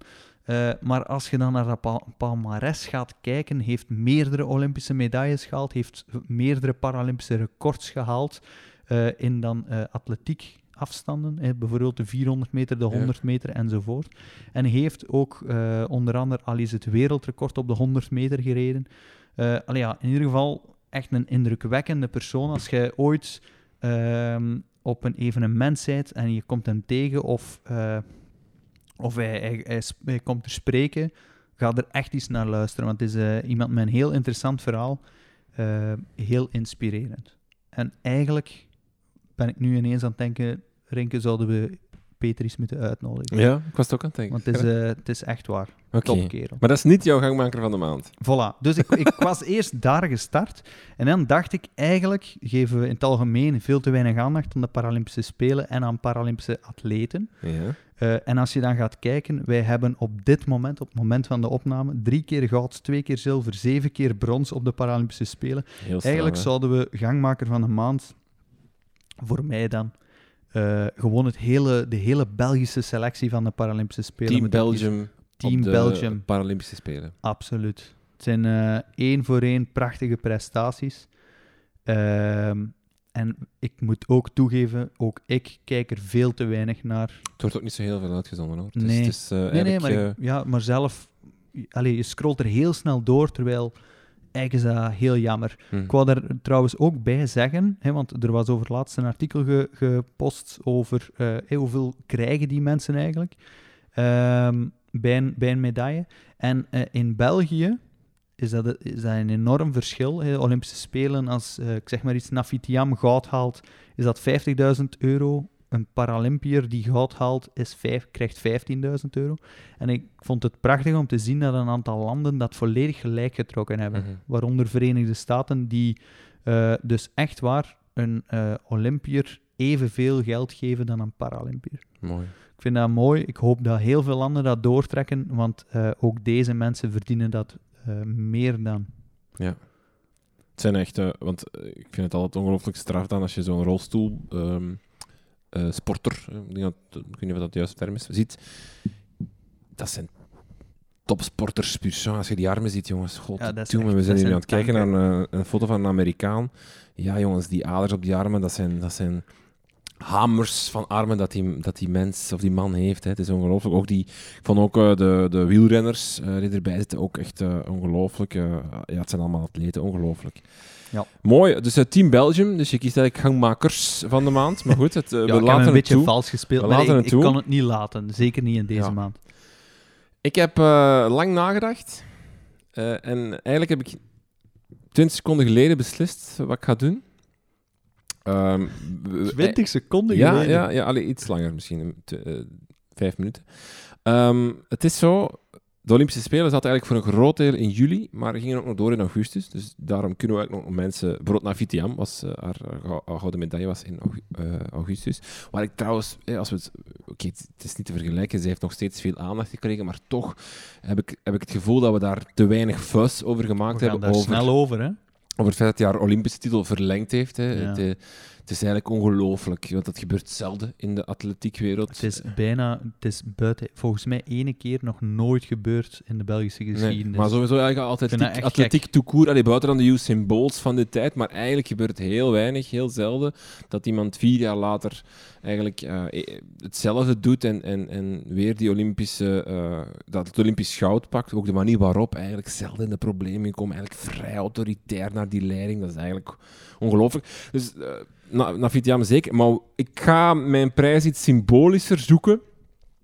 Maar als je dan naar dat pa- palmares gaat kijken, heeft meerdere Olympische medailles gehaald, heeft meerdere Paralympische records gehaald eh, in dan atletiek afstanden, hè, bijvoorbeeld de 400 meter, de Ja. 100 meter enzovoort. En heeft ook eh, onder andere al eens het wereldrecord op de 100 meter gereden. Allee, ja, in ieder geval echt een indrukwekkende persoon. Als je ooit ehm, op een evenement bent en je komt hem tegen of, eh, of hij, hij, hij, komt er spreken, ga er echt eens naar luisteren. Want het is iemand met een heel interessant verhaal, heel inspirerend. En eigenlijk ben ik nu ineens aan het denken, Rinke, zouden we Peter eens moeten uitnodigen. Ja, ik was het ook aan het denken. Want het is, eh, het is echt waar. Oké. Topkerel. Maar dat is niet jouw gangmaker van de maand. Voilà. Dus ik, ik was eerst daar gestart. En dan dacht ik, eigenlijk geven we in het algemeen veel te weinig aandacht aan de Paralympische Spelen en aan Paralympische atleten. Ja. Eh, en als je dan gaat kijken, wij hebben op dit moment, op het moment van de opname, drie keer goud, twee keer zilver, zeven keer brons op de Paralympische Spelen. Heel Eigenlijk zouden we gangmaker van de maand, voor mij dan, eh, gewoon het hele, de hele Belgische selectie van de Paralympische Spelen. Team. Belgium Team de Belgium. Paralympische Spelen. Absoluut. Het zijn eh, één voor één prachtige prestaties. Ehm, en ik moet ook toegeven, ook ik kijk er veel te weinig naar. Het wordt ook niet zo heel veel uitgezonden hoor. Nee. het is, eh, Nee, nee, eigenlijk, maar, ik- ja, maar zelf... Allee, je scrolt er heel snel door, terwijl eigenlijk is dat heel jammer. hm. Ik wou daar trouwens ook bij zeggen, hè, want er was over laatst een artikel ge- gepost over eh, hoeveel krijgen die mensen eigenlijk ehm, bij, een, bij een medaille. En eh, in België is dat, is dat een enorm verschil. Hè. Olympische Spelen, als eh, ik zeg maar iets, Nafitiam goud haalt, is dat 50.000 euro. Een Paralympiër die goud haalt, is vijf, krijgt 15.000 euro. En ik vond het prachtig om te zien dat een aantal landen dat volledig gelijk getrokken hebben Mhm. waaronder Verenigde Staten, die eh, dus echt waar een eh Olympiër evenveel geld geven dan een Paralympiër. Mooi. Ik vind dat mooi. Ik hoop dat heel veel landen dat doortrekken, want eh, ook deze mensen verdienen dat meer dan. Het zijn echt, want ik vind het altijd ongelooflijk straf dan als je zo'n rolstoel ehm, eh, sporter, eh, ik, denk dat, ik weet niet of dat de juiste term is, ziet. Dat zijn topsporters, puur. Als je die armen ziet, jongens, god, Ja, echt- we zijn hier aan het kijken naar een, een foto van een Amerikaan. Ja, jongens, die aders op die armen, dat zijn, dat zijn hamers van armen dat die, dat die mens of die man heeft. Hè. Het is ongelooflijk. Ook die, ik vond ook eh, de, de wielrenners eh, die erbij zitten ook echt eh, ongelooflijk. eh, ja, het zijn allemaal atleten, ongelooflijk. Ja. Mooi. Dus het Team Belgium. Dus je kiest eigenlijk gangmakers van de maand. Maar goed, het, eh, Ja, we heb laten een het beetje toe. vals gespeeld, We maar laten ik, het ik toe. kan het niet laten. Zeker niet in deze Ja. maand. Ik heb eh, lang nagedacht. Eh, en eigenlijk heb ik 20 seconden geleden beslist wat ik ga doen. Ehm, we- 20 seconden ja, geleden. ja, ja allee, iets langer misschien. Eh, vijf minuten. Ehm, het is zo, de Olympische Spelen zaten eigenlijk voor een groot deel in juli, maar gingen ook nog door in augustus. Dus daarom kunnen we eigenlijk nog mensen... Bijvoorbeeld Navitiam, was, uh, haar, haar, gouden medaille was in uh, augustus. Waar ik trouwens, eh, als we het... Oké, het, het is niet te vergelijken, ze heeft nog steeds veel aandacht gekregen, maar toch heb ik, heb ik het gevoel dat we daar te weinig fuss over gemaakt we gaan hebben. Daar over, snel over, hè? Over het feit dat hij haar Olympische titel verlengd heeft. Hè. Ja. Het, het is eigenlijk ongelooflijk, want dat gebeurt zelden in de atletiekwereld. Het is bijna, het is buiten, volgens mij ene keer nog nooit gebeurd in de Belgische geschiedenis. Nee, maar sowieso eigenlijk altijd atletiek, toekoer, allee, buiten dan de Usain Bolts van de tijd, maar eigenlijk gebeurt heel weinig, heel zelden, dat iemand vier jaar later eigenlijk uh, hetzelfde doet en, en, en weer die Olympische, uh, dat het Olympisch goud pakt. Ook de manier waarop eigenlijk zelden de problemen komen, eigenlijk vrij autoritair naar die leiding, dat is eigenlijk ongelooflijk. Dus... Uh, Navitiam zeker. Maar ik ga mijn prijs iets symbolischer zoeken.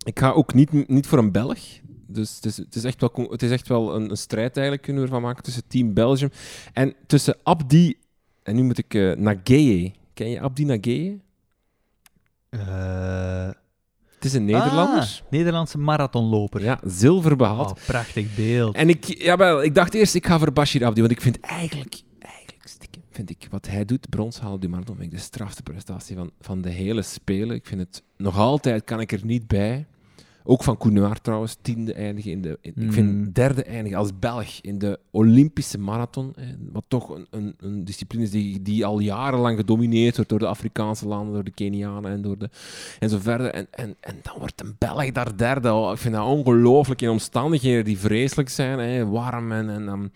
Ik ga ook niet, niet voor een Belg. Dus het is, het is echt wel, het is echt wel een, een, strijd eigenlijk, kunnen we ervan maken, tussen Team Belgium en tussen Abdi... En nu moet ik... Uh, Nageye. Ken je Abdi Nageye? Uh... Het is een Nederlander. Ah, Nederlandse marathonloper. Ja, zilver behaald. Oh, prachtig beeld. En ik, ja, wel, ik dacht eerst, ik ga voor Bashir Abdi, want ik vind eigenlijk vind ik wat hij doet, brons halen op die marathon, vind ik de strafste prestatie van, van de hele Spelen. Ik vind het nog altijd, kan ik er niet bij. Ook van Koenaar trouwens, tiende eindigen in de... In, Ik vind Mm. derde eindigen als Belg in de Olympische marathon. Eh, wat toch een, een, een discipline is die, die al jarenlang gedomineerd wordt door de Afrikaanse landen, door de Kenianen en, door de, en zo verder. En, en, en dan wordt een Belg daar derde. Oh, ik vind dat ongelooflijk in omstandigheden die vreselijk zijn. Hè, warm en... en um,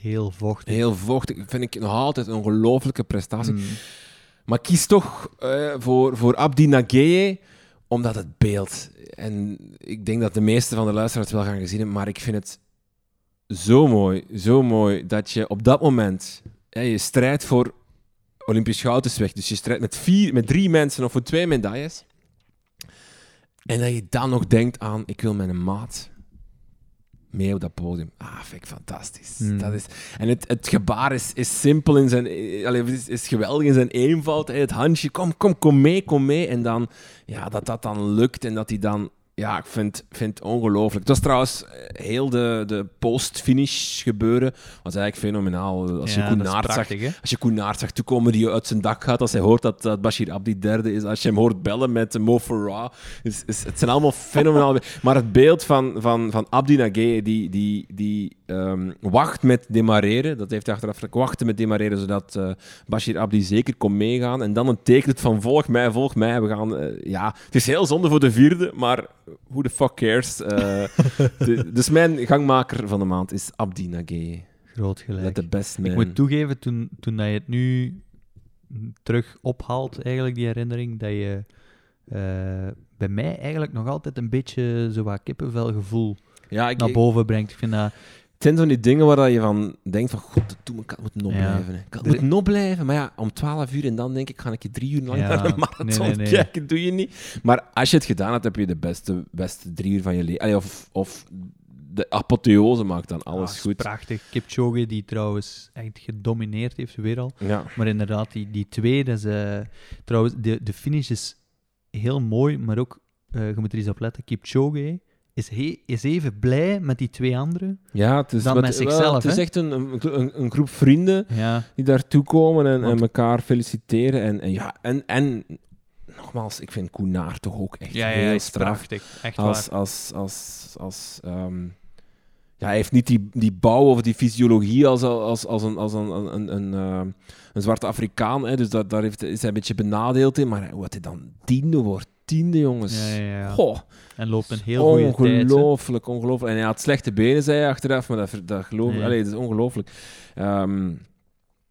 Heel vochtig. Heel vochtig. Vind ik nog altijd een ongelooflijke prestatie. Mm. Maar kies toch uh, voor, voor Abdi Nageye, omdat het beeld... En ik denk dat de meeste van de luisteraars wel gaan gezien hebben, maar ik vind het zo mooi, zo mooi, dat je op dat moment... Je strijdt voor Olympisch goud. Dus je strijdt met, vier, met drie mensen of voor twee medailles. En dat je dan nog denkt aan, ik wil mijn maat mee op dat podium. Ah, vind ik fantastisch. Mm. Dat is, en het, het gebaar is, is simpel in zijn... Is, is geweldig in zijn eenvoud. Het handje, kom, kom, kom mee, kom mee. En dan, ja, dat dat dan lukt en dat hij dan... Ja, ik vind, vind het ongelooflijk. Het was trouwens heel de, de post-finish gebeuren. was eigenlijk fenomenaal. Als je Ja, Koen dat is Naert zag, als je zag toekomen die uit zijn dak gaat, als hij hoort dat, dat Bashir Abdi derde is, als je hem hoort bellen met Mo Farah, is, is, het zijn allemaal fenomenaal. maar het beeld van, van, van Abdi Nageye, die, die, die ehm, wacht met demareren, dat heeft hij achteraf wachten met demareren, zodat eh, Bashir Abdi zeker kon meegaan. En dan een teken van volg mij, volg mij, we gaan... eh, ja, het is heel zonde voor de vierde, maar who the fuck cares? Eh, de- dus mijn gangmaker van de maand is Abdi Nageye. Groot gelijk. The best man. Ik moet toegeven, toen, toen dat je het nu terug ophaalt, eigenlijk die herinnering, dat je bij mij eigenlijk nog altijd een beetje zo wat kippenvelgevoel ja, ik, naar boven brengt. Ik vind dat... Het zijn van die dingen waar je van denkt van, god, doe, ik kan moet nog blijven. hè. Ik moet nog blijven. Maar ja, om 12 uur en dan denk ik, ga ik je drie uur lang naar een marathon nee, nee, kijken. Doe je niet. Maar als je het gedaan hebt, heb je de beste, beste drie uur van je leven. Of, of de apotheose maakt dan alles Ah, is goed. Prachtig. Kipchoge, die trouwens echt gedomineerd heeft weer al. Ja. Maar inderdaad, die, die twee, dat is, eh, trouwens, de, de finish is heel mooi, maar ook, eh, je moet er eens op letten, Kipchoge is, he- is even blij met die twee anderen. ja, het is, Dan wat- met wel, zichzelf, Het is echt een, een, een groep vrienden Ja, die daartoe komen en, en elkaar feliciteren. En, en, ja, en, en nogmaals, ik vind Koenaar toch ook echt ja, ja, heel straf. prachtig. Echt als, waar. als, als, als ehm, ja, hij heeft niet die, die bouw of die fysiologie als, als, als een, als een, een, een, een, ehm, een zwarte Afrikaan. Hè, dus dat, daar heeft, is hij een beetje benadeeld in. Maar wat hij dan tiende wordt, tiende jongens. Ja, ja, ja. Goh, En loopt een heel goede tijd. ongelooflijk, ongelooflijk. En hij had slechte benen, zei hij achteraf, maar dat, dat geloof ik. Allee, dat is ongelooflijk. Ehm,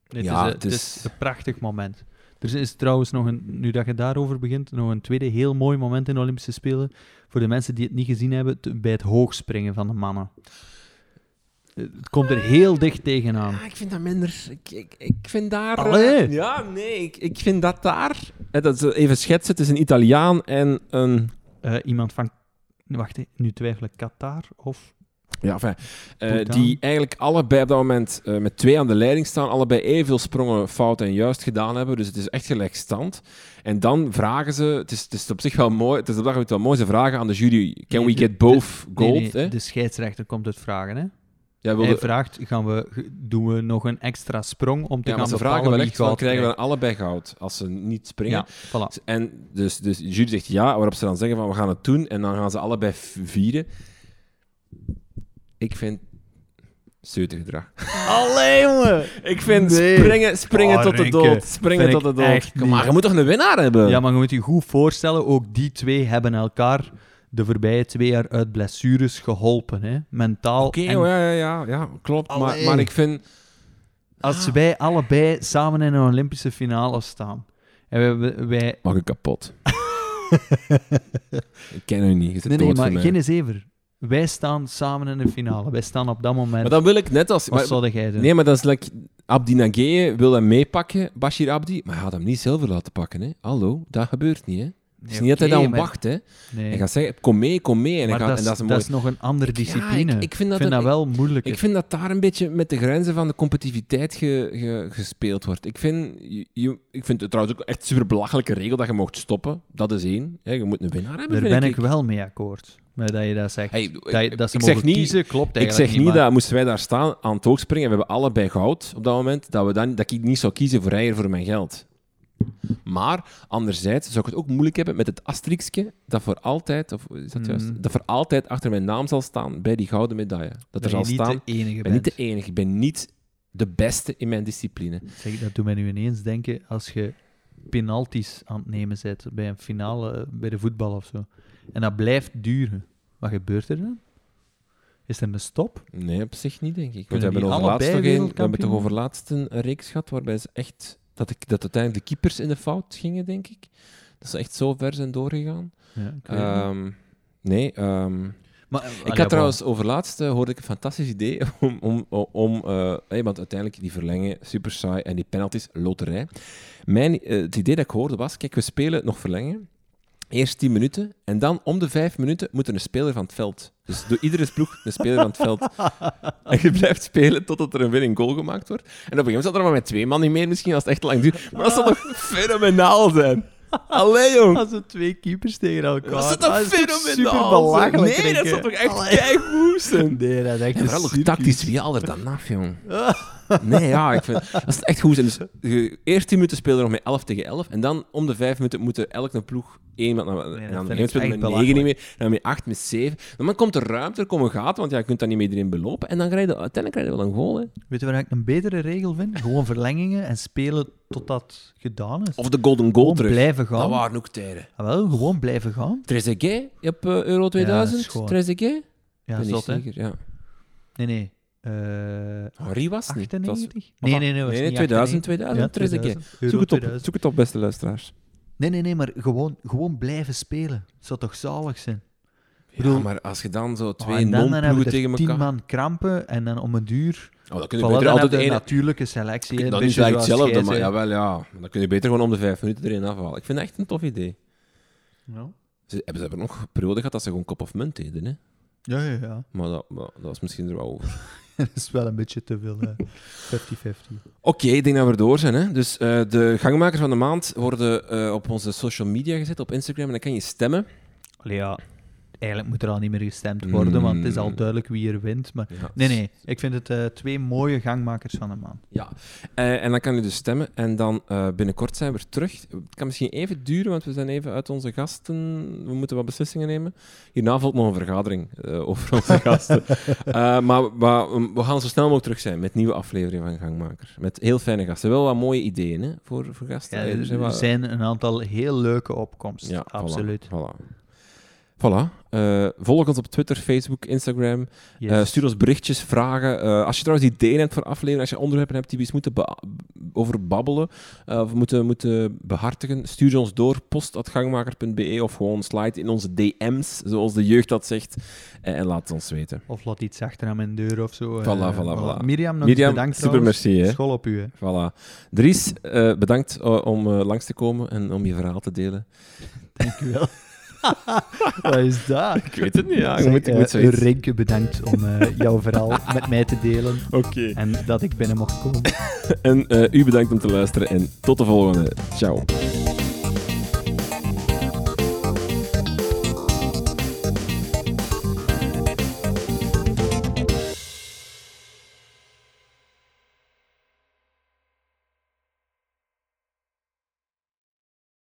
Het, Ja, is, een- het het is- is een prachtig moment. Er is trouwens nog een, nu dat je daarover begint, nog een tweede heel mooi moment in de Olympische Spelen. Voor de mensen die het niet gezien hebben, bij het hoogspringen van de mannen. Eh, Het komt er heel dicht tegenaan. ja, ik vind dat minder. Ik, ik, ik vind daar. eh, Allee. ja, nee, ik, ik vind dat daar. Dat is even schetsen: het is een Italiaan en een. Eh, iemand van, wacht, nu twijfel ik, Qatar of Ja, enfin, eh, die eigenlijk allebei op dat moment eh, met twee aan de leiding staan, allebei evenveel sprongen fout en juist gedaan hebben. Dus het is echt gelijkstand. En dan vragen ze, het is, het is op zich wel mooi, het is op dat moment wel mooi, ze vragen aan de jury, can Nee, we get both gold? nee, hè? de scheidsrechter komt het vragen, hè? Ja, Hij wilde, vraagt, gaan we, doen we nog een extra sprong om te ja, gaan ze bepalen vragen wel echt goud krijgen we allebei goud als ze niet springen? Ja, voilà. En dus, dus de jury zegt ja, waarop ze dan zeggen van we gaan het doen en dan gaan ze allebei vieren. Ik vind zeutergedrag. Allee, jongen! Ik vind Nee. springen, springen Oh, tot de dood. Springen tot de dood. maar, je moet toch een winnaar hebben? Ja, maar je moet je goed voorstellen, ook die twee hebben elkaar de voorbije twee jaar uit blessures geholpen, hè? Mentaal. Oké, en oh, ja, ja, ja, ja, klopt. Maar, Allee. maar ik vind... Als wij allebei samen in een Olympische finale staan, en wij... wij Mag ik kapot? ik ken u niet, je zit nee, nee, dood maar voor mij. geen zever. Wij staan samen in de finale. Wij staan op dat moment. Maar dan wil ik net als... Wat maar- zou jij doen? nee, maar dat is like... Abdi Nageye wil hem meepakken, Bashir Abdi, maar hij gaat hem niet zilver laten pakken. Hè? Hallo, dat gebeurt niet. Hè? Het is Nee, niet dat hij dan maar- wacht. Hè? Nee. Hij gaat zeggen, kom mee, kom mee. En, maar gaat, dat, en is, dat is dat is nog een andere discipline. Ja, ik, ik vind dat, Ik vind dat wel moeilijk. Ik vind dat daar een beetje met de grenzen van de competitiviteit ge- ge- gespeeld wordt. Ik vind, je, ik vind het trouwens ook echt een super belachelijke regel dat je mocht stoppen. Dat is één. Je moet een winnaar hebben. Daar ben ik wel mee akkoord. Met dat je dat zegt. Hey, dat, ze ik mogen zeg niet, kiezen, klopt ik eigenlijk zeg niet maar- dat moesten wij daar staan aan het hoogspringen. We hebben allebei goud op dat moment. Dat, we dan, dat ik niet zou kiezen voor eier voor mijn geld. Maar anderzijds zou ik het ook moeilijk hebben met het asterixje dat voor altijd, of is dat juist, Mm. dat voor altijd achter mijn naam zal staan bij die gouden medaille. Dat er zal staan. Ik ben niet de enige, ik ben niet de beste in mijn discipline. Zeg, dat doet mij nu ineens denken als je penalties aan het nemen bent bij een finale eh, bij de voetbal of zo. En dat blijft duren. Wat gebeurt er dan? Is er een stop? Nee, op zich niet, denk ik. Want we hebben, allebei nog een, we hebben toch wereldkampioen? over laatst een reeks gehad waarbij ze echt... Dat, ik, dat uiteindelijk de keepers in de fout gingen, denk ik. Dat ze echt zo ver zijn doorgegaan. Ja. Ehm, nee, ehm, maar, ik allee, had trouwens over laatst eh, hoorde ik een fantastisch idee om, om, om hey, want uiteindelijk die verlengen, super saai en die penalties, loterij. Mijn, eh, het idee dat ik hoorde was, kijk, we spelen nog verlengen, eerst 10 minuten en dan om de 5 minuten moet er een speler van het veld. Dus door iedere ploeg een speler van het veld. En je blijft spelen totdat er een winning goal gemaakt wordt. En op een gegeven moment zat er maar met twee man niet meer misschien als het echt lang duurt. Maar dat zou toch fenomenaal zijn? Allee, jong. Als er twee keepers tegen elkaar... Dat is toch Ah, fenomenaal? Super belachelijk. Nee, dat zou toch echt keigoed zijn? Nee, dat is echt een vooral circus. tactisch, wie er dan af, jong? Nee, ja, ik vind dat is echt goed. Dus eerst 10 minuten spelen we nog met 11 tegen 11. En dan om de 5 minuten moeten elk een ploeg één met, en dan vind en ik dan echt spelen we met 9 belachelijk. niet meer. En dan met 8, met 7. Dan komt er ruimte, er komen gaten, want ja, je kunt dat niet met iedereen belopen. En dan krijg je, uiteindelijk krijg je wel een goal. Hè. Weet je waar ik een betere regel vind? Gewoon verlengingen en spelen totdat gedaan is. Of de golden goal gewoon terug. blijven gaan. Dat waren ook tijden. Ah, wel, gewoon blijven gaan. Trezeguet op eh, Euro 2000. is gewoon- Trezeguet? Ja, ben zot, zeker, ja. Nee, nee. Eh Henri was het niet. Het was- 98? Nee, nee, nee. was Nee, nee, niet 2000, 98. 2000, Trezeguet. 2000. Euro Zoek het, op, 2000. zoek het op, beste luisteraars. Nee, nee, nee, maar gewoon, gewoon blijven spelen. Het zou toch zalig zijn? Ja, bedoel- maar als je dan zo Oh, twee dan, dan we tegen er tien elkaar... man krampen en dan om een duur... Oh, dan kun je dan beter altijd een natuurlijke selectie. een Dat is zoals hetzelfde, maar jawel, ja. Dan kun je beter gewoon om de vijf minuten erin afhalen. Ik vind dat echt een tof idee. Ja. Ze hebben, ze hebben nog een periode gehad dat ze gewoon kop of munt deden, hè. Ja, ja, ja. Maar dat, maar dat was misschien er wel over. dat is wel een beetje te veel. eh, 50-50. Oké, ik denk dat we er door zijn. Hè? Dus eh, de gangmakers van de maand worden eh, op onze social media gezet, op Instagram. En dan kan je stemmen. Allee, ja. Eigenlijk moet er al niet meer gestemd worden, want het is al Mm. duidelijk wie er wint. Maar Ja. nee, nee. Ik vind het eh, twee mooie gangmakers van de maand. Ja, Eh, en dan kan je dus stemmen. En dan eh, binnenkort zijn we er terug. Het kan misschien even duren, want we zijn even uit onze gasten. We moeten wat beslissingen nemen. Hierna volgt nog een vergadering over onze gasten. Maar, maar we we gaan zo snel mogelijk terug zijn met nieuwe afleveringen van Gangmaker. Met heel fijne gasten. Wel wat mooie ideeën hè, voor, voor gasten. Ja, er zijn een aantal heel leuke opkomsten. Ja, absoluut. Voilà. voilà. Voilà. Eh, volg ons op Twitter, Facebook, Instagram. Yes. Eh, stuur ons berichtjes, vragen. Eh, als je trouwens ideeën hebt voor afleveringen, als je onderwerpen hebt die we eens moeten over babbelen of moeten, moeten behartigen, stuur ze ons door, post.gangmaker.be of gewoon slide in onze DM's, zoals de jeugd dat zegt, en laat het ons weten. Of laat iets achter aan mijn deur of zo. Voilà, voilà, voilà. Mirjam, nog Mirjam, eens bedankt super trouwens. merci. Hè. School op u, hè. Voilà. Dries, bedankt om langs te komen en om je verhaal te delen. Dank u wel. Wat is dat? Ik weet het niet, ja. Zeg, moet, eh, moet. Renke, bedankt om eh, jouw verhaal met mij te delen. Oké. En dat ik binnen mocht komen. En eh, u bedankt om te luisteren en tot de volgende. Ciao.